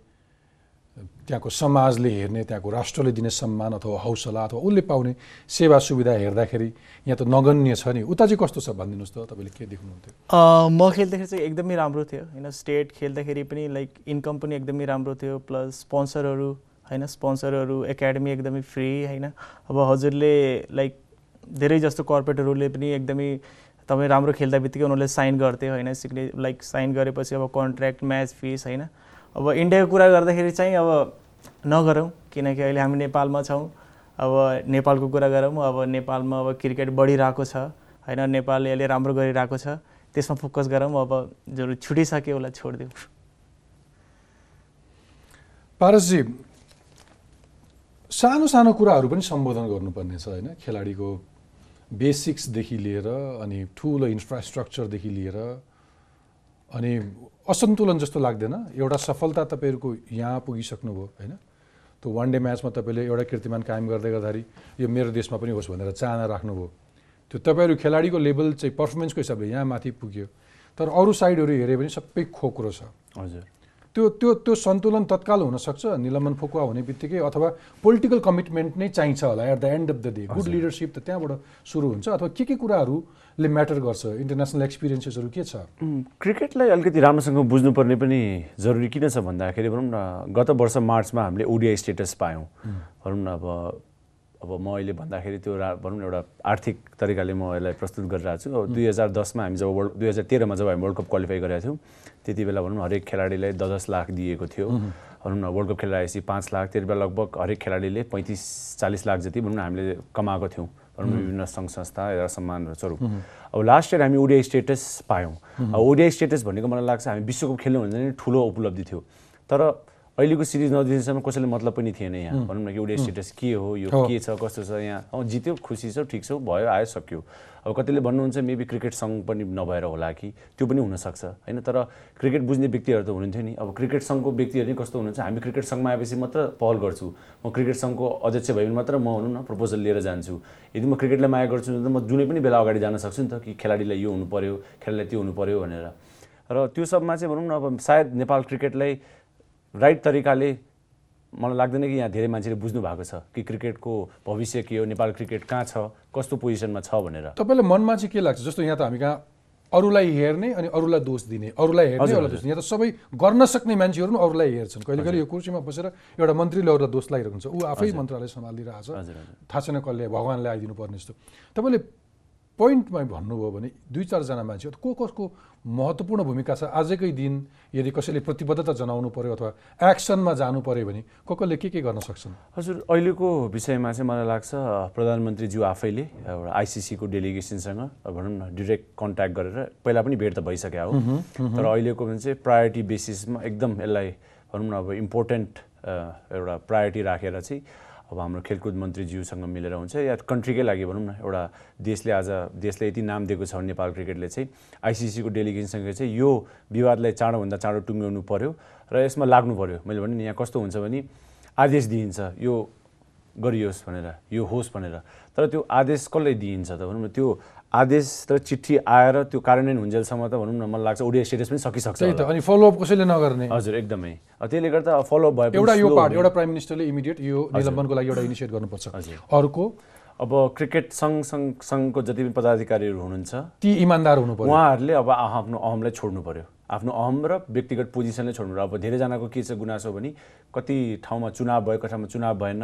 त्यहाँको समाजले हेर्ने त्यहाँको राष्ट्रले दिने सम्मान अथवा हौसला अथवा उसले पाउने सेवा सुविधा हेर्दाखेरि यहाँ त नगण्य छ नि। उता चाहिँ कस्तो छ भनिदिनुहोस् त तपाईँले के देख्नुहुन्थ्यो? म खेल्दाखेरि चाहिँ एकदमै राम्रो थियो होइन? स्टेट खेल्दाखेरि पनि लाइक इन्कम पनि एकदमै राम्रो थियो प्लस स्पोन्सरहरू होइन? स्पोन्सरहरू एकाडेमी एकदमै फ्री होइन? अब हजुरले लाइक धेरै जस्तो कर्पोरेटहरूले पनि एकदमै तपाईँ राम्रो खेल्दा बित्तिकै उनीहरूले साइन गर्थ्यो होइन सिग्ने लाइक साइन गरेपछि अब कन्ट्र्याक्ट म्याच फिस होइन। अब इन्डियाको कुरा गर्दाखेरि चाहिँ अब नगरौँ किनकि अहिले हामी नेपालमा छौँ। अब नेपालको कुरा गरौँ अब नेपालमा अब क्रिकेट बढिरहेको छ होइन? नेपालले अहिले राम्रो गरिरहेको छ। त्यसमा फोकस गरौँ अब जो छुटिसक्यो उसलाई छोडिदिउँ। पारसजी सानो सानो कुराहरू पनि सम्बोधन गर्नुपर्ने छ होइन? खेलाडीको बेसिक्सदेखि लिएर अनि ठुलो इन्फ्रास्ट्रक्चरदेखि लिएर अनि असन्तुलन जस्तो लाग्दैन। एउटा सफलता तपाईँहरूको यहाँ पुगिसक्नुभयो होइन? त्यो वान डे म्याचमा तपाईँले एउटा कीर्तिमान कायम गर्दै गर्दाखेरि यो मेरो देशमा पनि होस् भनेर चाहना राख्नुभयो। त्यो तपाईँहरू खेलाडीको लेभल चाहिँ पर्फर्मेन्सको हिसाबले यहाँ माथि पुग्यो। तर अरू साइडहरू हेऱ्यो भने सबै खोक्रो छ। हजुर। त्यो त्यो त्यो सन्तुलन तत्काल हुनसक्छ निलम्बन फुकुवा हुने बित्तिकै अथवा पोलिटिकल कमिटमेन्ट नै चाहिन्छ होला at the end of the day good leadership त त्यहाँबाट सुरु हुन्छ अथवा के के कुराहरूले म्याटर गर्छ? इन्टरनेसनल एक्सपिरियन्सेसहरू के छ? क्रिकेटलाई अलिकति राम्रोसँग बुझ्नुपर्ने पनि जरुरी किन छ भन्दाखेरि भनौँ न गत वर्ष मार्चमा हामीले ओडिआई स्टेटस पायौँ। भनौँ न अब अब म अहिले भन्दाखेरि त्यो भनौँ न एउटा आर्थिक तरिकाले म यसलाई प्रस्तुत गरिरहेको छु। अब दुई हजार दसमा हामी जब वर्ल्ड दुई हजार तेह्रमा जब हामी वर्ल्ड कप क्वालिफाई गरेका थियौँ त्यति बेला भनौँ न हरेक खेलाडीलाई दस दस लाख दिएको थियो। भनौँ न वर्ल्ड कप खेलेर आएपछि पाँच लाख त्यति बेला लगभग हरेक खेलाडीले पैँतिस चालिस लाख जति भनौँ न हामीले कमाएको थियौँ। भनौँ न विभिन्न सङ्घ संस्था र सम्मान स्वरूप। अब लास्ट इयर हामी ओडिआई स्टेटस पायौँ। ओडिआई स्टेटस भनेको मलाई लाग्छ हामी विश्वकप खेल्नु भन्दा नि ठुलो उपलब्धि थियो। तर अहिलेको सिरिज नजिन्सम्म कसैले मतलब पनि थिएन यहाँ। भनौँ न कि ओडिआई स्टेटस के हो यो के छ कस्तो छ यहाँ। अँ जित्यो खुसी छ ठिक छ भयो आयो सक्यो। अब कतिले भन्नुहुन्छ मेबी क्रिकेट सङ्घ पनि नभएर होला कि। त्यो पनि हुनसक्छ होइन? तर क्रिकेट बुझ्ने व्यक्तिहरू त हुनुहुन्थ्यो नि। अब क्रिकेट सङ्घको व्यक्तिहरू नि कस्तो हुनुहुन्छ? हामी क्रिकेट सङ्घमा आएपछि मात्र पहल गर्छु। म क्रिकेट सङ्घको अध्यक्ष भयो भने मात्र म भनौँ न प्रपोजल लिएर जान्छु। यदि म क्रिकेटलाई माया गर्छु भने त म जुनै पनि बेला अगाडि जान सक्छु नि त कि खेलाडीलाई यो हुनु पऱ्यो खेलाडीलाई त्यो हुनु पऱ्यो भनेर। र त्यो सबमा चाहिँ भनौँ न अब सायद नेपाल क्रिकेटलाई राइट तरिकाले मलाई लाग्दैन कि यहाँ धेरै मान्छेले बुझ्नु भएको छ कि क्रिकेटको भविष्य के हो नेपाल क्रिकेट कहाँ छ कस्तो पोजिसनमा छ भनेर। तपाईँलाई मनमा चाहिँ के लाग्छ? जस्तो यहाँ त हामी कहाँ अरूलाई हेर्ने अनि अरूलाई दोष दिने अरूलाई हेर्ने अरूलाई दोष दिने। यहाँ त सबै गर्न सक्ने मान्छेहरू पनि अरूलाई हेर्छन्। कहिले कहिले यो कुर्सीमा बसेर एउटा मन्त्रीले अरूलाई दोष लगाइरहेको हुन्छ। ऊ आफै मन्त्रालय सम्हालिरहेको छ थाहा छैन कसले भगवान्ले आइदिनु पर्ने जस्तो। तपाईँले पोइन्टमा भन्नुभयो भने दुई चारजना मान्छे को कसको महत्त्वपूर्ण भूमिका छ आजकै दिन यदि कसैले प्रतिबद्धता जनाउनु पर्यो अथवा एक्सनमा जानु पर्यो भने को कसले के के गर्न सक्छन्? हजुर अहिलेको विषयमा चाहिँ मलाई लाग्छ प्रधानमन्त्रीज्यू आफैले एउटा आइसिसीको डेलिगेसनसँग भनौँ न डिरेक्ट कन्ट्याक्ट गरेर पहिला पनि भेट त भइसक्यो हो। तर अहिलेको भने चाहिँ प्रायोरिटी बेसिसमा एकदम यसलाई भनौँ न अब इम्पोर्टेन्ट एउटा प्रायोरिटी राखेर चाहिँ अब हाम्रो खेलकुद मन्त्रीज्यूसँग मिलेर हुन्छ या कन्ट्रीकै लागि भनौँ न एउटा देशले आज देशले यति नाम दिएको छ नेपाल क्रिकेटले चाहिँ आइसिसीको डेलिगेसनसँग चाहिँ यो विवादलाई चाँडोभन्दा चाँडो टुङ्ग्याउनु पऱ्यो र यसमा लाग्नु पऱ्यो मैले भने यहाँ कस्तो हुन्छ भने आदेश दिइन्छ यो गरियोस् भनेर यो होस् भनेर। तर त्यो आदेश कसले दिइन्छ त? भनौँ न त्यो आदेश र चिठी आएर त्यो कार्यान्वयन हुन्जेलसम्म त भनौँ न मलाई लाग्छ ओडिया स्टेटस पनि सकिसक्छ। अनि फलोअप कसैले नगर्ने? हजुर एकदमै। त्यसले गर्दा फलोअप पनि एउटा यो पार्ट। एउटा प्राइम मिनिस्टरले इमिडिएट यो निलम्बनको लागि एउटा इनिसिएट गर्नुपर्छ। अर्को? अब क्रिकेट सङ्घ सङ्घ सङ्घको जति पनि पदाधिकारीहरू हुनुहुन्छ ती इमान्दार हुनु पर्यो। उहाँहरूले अब आफ्नो अहमलाई छोड्नु पर्यो। आफ्नो अहम र व्यक्तिगत पोजिसनलाई छोड्नु पर्यो। अब धेरैजनाको के छ गुनासो भने कति ठाउँमा चुनाव भयो कति ठाउँमा चुनाव भएन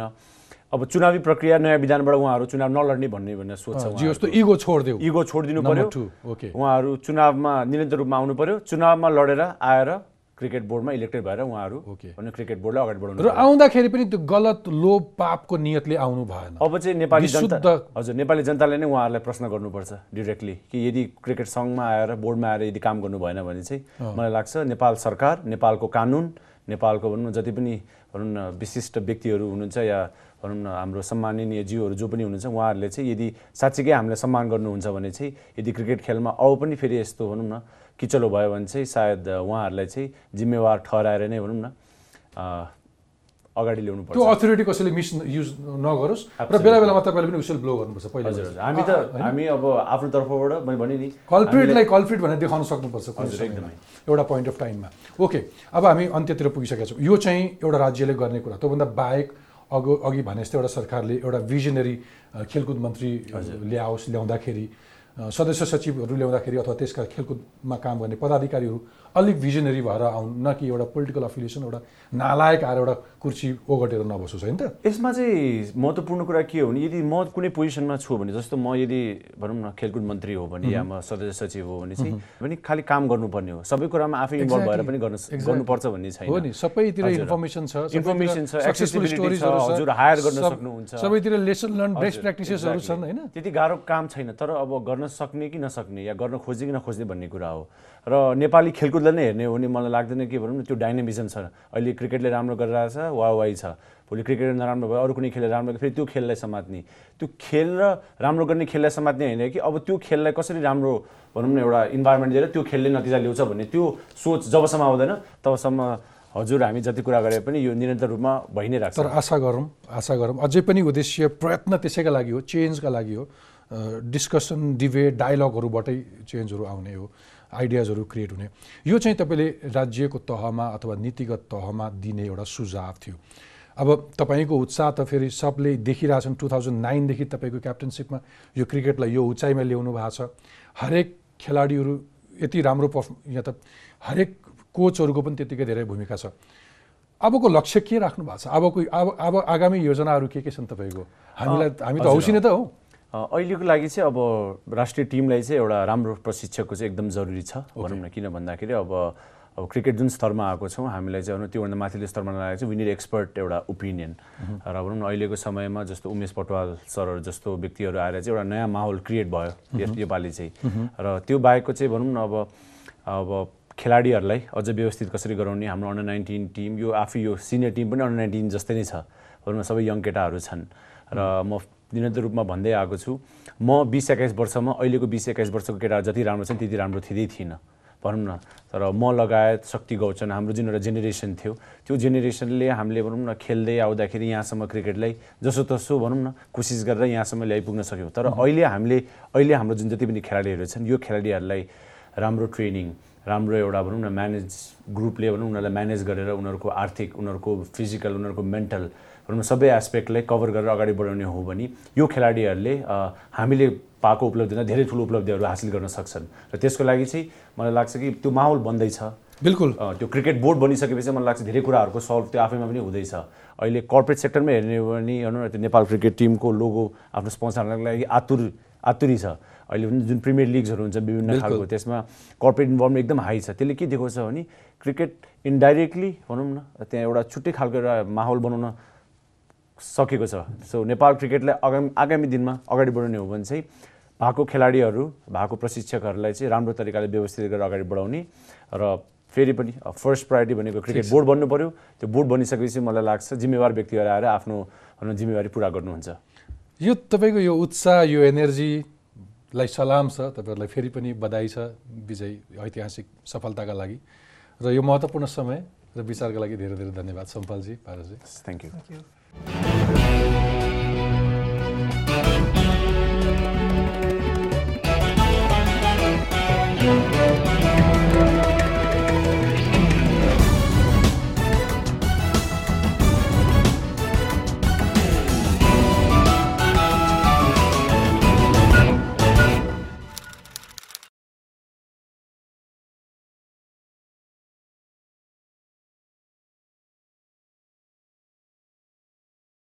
अब चुनावी प्रक्रिया नयाँ विधानबाट उहाँहरू चुनाव नलड्ने भन्ने भनेर सोध्छ जे उहाँहरू। जस्तो इगो छोडिदेऊ इगो छोडिदिनु पर्यो ओके उहाँहरू चुनावमा निरन्तर रूपमा आउनु पर्यो चुनावमा लडेर आएर क्रिकेट बोर्डमा इलेक्टेड भएर उहाँहरू। भने क्रिकेट बोर्डलाई अगाडि बढाउनु र। आउँदाखेरि पनि त्यो गलत लोभ पापको नियतले आउनु भएन अब चाहिँ नेपाली जनता हजुर नेपाली जनताले नै उहाँहरूलाई प्रश्न गर्नुपर्छ डिरेक्टली कि यदि क्रिकेट सङ्घमा आएर बोर्डमा आएर यदि काम गर्नु भएन भने चाहिँ मलाई लाग्छ नेपाल सरकार नेपालको कानुन नेपालको भनौँ न जति पनि भनौँ न विशिष्ट व्यक्तिहरू हुनुहुन्छ या भनौँ न हाम्रो सम्माननीय जीवहरू जो पनि हुनुहुन्छ उहाँहरूले चाहिँ यदि साँच्चीकै हामीलाई सम्मान गर्नुहुन्छ भने चाहिँ यदि क्रिकेट खेलमा औ पनि फेरि यस्तो भनौँ न किचलो भयो भने चाहिँ सायद उहाँहरूलाई चाहिँ जिम्मेवार ठहराएर नै भनौँ न अगाडि ल्याउनु पर्छ त्यो अथोरिटी कसैले मिस युज नगरोस् र बेला बेलामा तपाईँले पनि विसल ब्लो गर्नुपर्छ पहिला हजुर हामी त हामी अब आफ्नो तर्फबाट मैले भने नि कल्प्रिटलाई कल्प्रिट भनेर देखाउन सक्नुपर्छ समयमा। एउटा पोइन्ट अफ टाइममा ओके अब हामी अन्त्यतिर पुगिसकेका छौँ। यो चाहिँ एउटा राज्यले गर्ने कुरा। त्योभन्दा बाहेक अघि अघि भने जस्तो एउटा सरकारले एउटा भिजनरी खेलकुद मन्त्री ल्याओस् ल्याउँदाखेरि सदस्य सचिवहरू ल्याउँदाखेरि अथवा त्यसका खेलकुदमा काम गर्ने पदाधिकारीहरू अलिक भिजनरी भएर आउन् न कि एउटा पोलिटिकल अफिलिएसन एउटा नालायक आएर एउटा कुर्सी ओगटेर नबसोस् होइन त यसमा चाहिँ महत्त्वपूर्ण कुरा के हो भने यदि म कुनै पोजिसनमा छु भने जस्तो म यदि भनौँ न खेलकुद मन्त्री हो भने या म सदस्य सचिव हो भने चाहिँ भने खालि काम गर्नुपर्ने हो सबै कुरामा आफै इन्भल्भ भएर. पनि गर्न. गर्नुपर्छ भन्ने छैन हो नि सबैतिर। इन्फर्मेसन छ Information छ, हजुर, hire गर्न सक्नुहुन्छ। सबैतिर लेसन लर्न बेस्ट प्र्याक्टिसेसहरू. छन् होइन त्यति गाह्रो काम छैन तर अब गर्न सक्ने कि नसक्ने या गर्न खोज्ने कि नखोज्ने भन्ने कुरा हो र नेपाली खेलकुदलाई नै हेर्ने हो भने मलाई लाग्दैन कि भनौँ न त्यो डाइनामिजम छ। अहिले क्रिकेटले राम्रो गरिरहेछ वा वाइ छ। भोलि क्रिकेट नराम्रो भयो अरू कुनै खेलले राम्रो फेरि त्यो खेललाई समात्ने। त्यो खेल र राम्रो गर्ने खेललाई समात्ने होइन कि अब त्यो खेललाई कसरी राम्रो भनौँ न एउटा इन्भाइरोमेन्ट दिएर त्यो खेलले नतिजा ल्याउँछ भन्ने त्यो सोच जबसम्म आउँदैन तबसम्म हजुर हामी जति कुरा गरे पनि यो निरन्तर रूपमा भइ नै राख्छ। तर आशा गरौँ आशा गरौँ अझै पनि उद्देश्य प्रयत्न त्यसैका लागि हो चेन्जका लागि हो। डिस्कसन डिबेट डायलगहरूबाटै चेन्जहरू आउने हो। आइडियाजहरू क्रिएट हुने। यो चाहिँ तपाईँले राज्यको तहमा अथवा नीतिगत तहमा दिने एउटा सुझाव थियो। अब तपाईँको उत्साह त फेरि सबले देखिरहेछन् टु थाउजन्ड नाइनदेखि तपाईँको क्याप्टनसिपमा यो क्रिकेटलाई यो उचाइमा ल्याउनु भएको छ। हरेक खेलाडीहरू यति राम्रो पर्फ यहाँ त हरेक कोचहरूको पनि त्यत्तिकै धेरै भूमिका छ। अबको लक्ष्य के राख्नु भएको छ? अबको अब अब आगामी योजनाहरू के के छन् तपाईँको? हामीलाई हामी त हजुर। हौसी नै त हो। अहिलेको लागि चाहिँ अब राष्ट्रिय टिमलाई चाहिँ एउटा राम्रो प्रशिक्षकको चाहिँ एकदम जरुरी छ भनौँ न किन भन्दाखेरि अब अब क्रिकेट जुन स्तरमा आएको छौँ हामीलाई चाहिँ भनौँ त्योभन्दा माथिल्लो स्तरमा लागेको चाहिँ विनिड एक्सपर्ट एउटा ओपिनियन। र भनौँ न अहिलेको समयमा जस्तो उमेश पटवाल सरहरू जस्तो व्यक्तिहरू आएर चाहिँ एउटा नयाँ माहौल क्रिएट भयो योपालि चाहिँ। र त्यो बाहेकको चाहिँ भनौँ न अब अब खेलाडीहरूलाई अझ व्यवस्थित कसरी गराउने हाम्रो अन्डर नाइन्टिन टिम यो आफै यो सिनियर टिम पनि अन्डर नाइन्टिन जस्तै नै छ। भनौँ न सबै यङ केटाहरू छन्। र म निरन्तर रूपमा भन्दै आएको छु म बिस एक्काइस वर्षमा अहिलेको बिस एक्काइस वर्षको केटाहरू जति राम्रो छन् त्यति राम्रो थिँदै थिइनँ। भनौँ न तर म लगायत शक्ति गौचन हाम्रो जुन एउटा जेनेरेसन थियो त्यो जेनेरेसनले हामीले भनौँ न खेल्दै आउँदाखेरि यहाँसम्म क्रिकेटलाई जसो तसो भनौँ न कोसिस गरेर यहाँसम्म ल्याइपुग्न सक्यौँ। तर अहिले हामीले अहिले हाम्रो जुन जति पनि खेलाडीहरू छन् यो खेलाडीहरूलाई राम्रो ट्रेनिङ राम्रो एउटा भनौँ न म्यानेज ग्रुपले भनौँ उनीहरूलाई म्यानेज गरेर उनीहरूको आर्थिक उनीहरूको फिजिकल उनीहरूको मेन्टल भनौँ न सबै एस्पेक्टलाई कभर गरेर अगाडि बढाउने हो भने यो खेलाडीहरूले हामीले पाएको उपलब्धिमा धेरै ठुलो उपलब्धिहरू हासिल गर्न सक्छन्। र त्यसको लागि चाहिँ मलाई लाग्छ कि त्यो माहौल बन्दैछ बिल्कुल। त्यो क्रिकेट बोर्ड बनिसकेपछि मलाई लाग्छ धेरै कुराहरूको सल्भ त्यो आफैमा पनि हुँदैछ। अहिले कर्पोरेट सेक्टरमै हेर्ने हो भने हेर्नु न त्यो नेपाल क्रिकेट टिमको लोगो आफ्नो स्पोन्सरहरूको लागि आतुर आतुरी छ। अहिले पनि जुन प्रिमियर लिग्सहरू हुन्छ विभिन्न खालको त्यसमा कर्पोरेट इन्भल्भमेन्ट एकदम हाई छ। त्यसले के देखाउँछ भने क्रिकेट इन्डाइरेक्टली भनौँ न त्यहाँ एउटा छुट्टै खालको एउटा माहौल बनाउन सकेको छ। सो नेपाल क्रिकेटलाई आगामी आगामी दिनमा अगाडि बढाउने हो भने चाहिँ भएको खेलाडीहरू भएको प्रशिक्षकहरूलाई चाहिँ राम्रो तरिकाले व्यवस्थित गरेर अगाडि बढाउने र फेरि पनि फर्स्ट प्रायोरिटी भनेको क्रिकेट बोर्ड बन्नु पऱ्यो त्यो बोर्ड बनिसकेपछि मलाई लाग्छ जिम्मेवार व्यक्तिहरू आएर आफ्नो जिम्मेवारी पुरा गर्नुहुन्छ। यो तपाईँको यो उत्साह यो एनर्जीलाई सलाम छ तपाईँहरूलाई फेरि पनि बधाई छ विजय ऐतिहासिक सफलताका लागि। र यो महत्त्वपूर्ण समय र विचारका लागि धेरै धेरै धन्यवाद सम्पालजी पारसजी थ्याङ्क यू Thank you.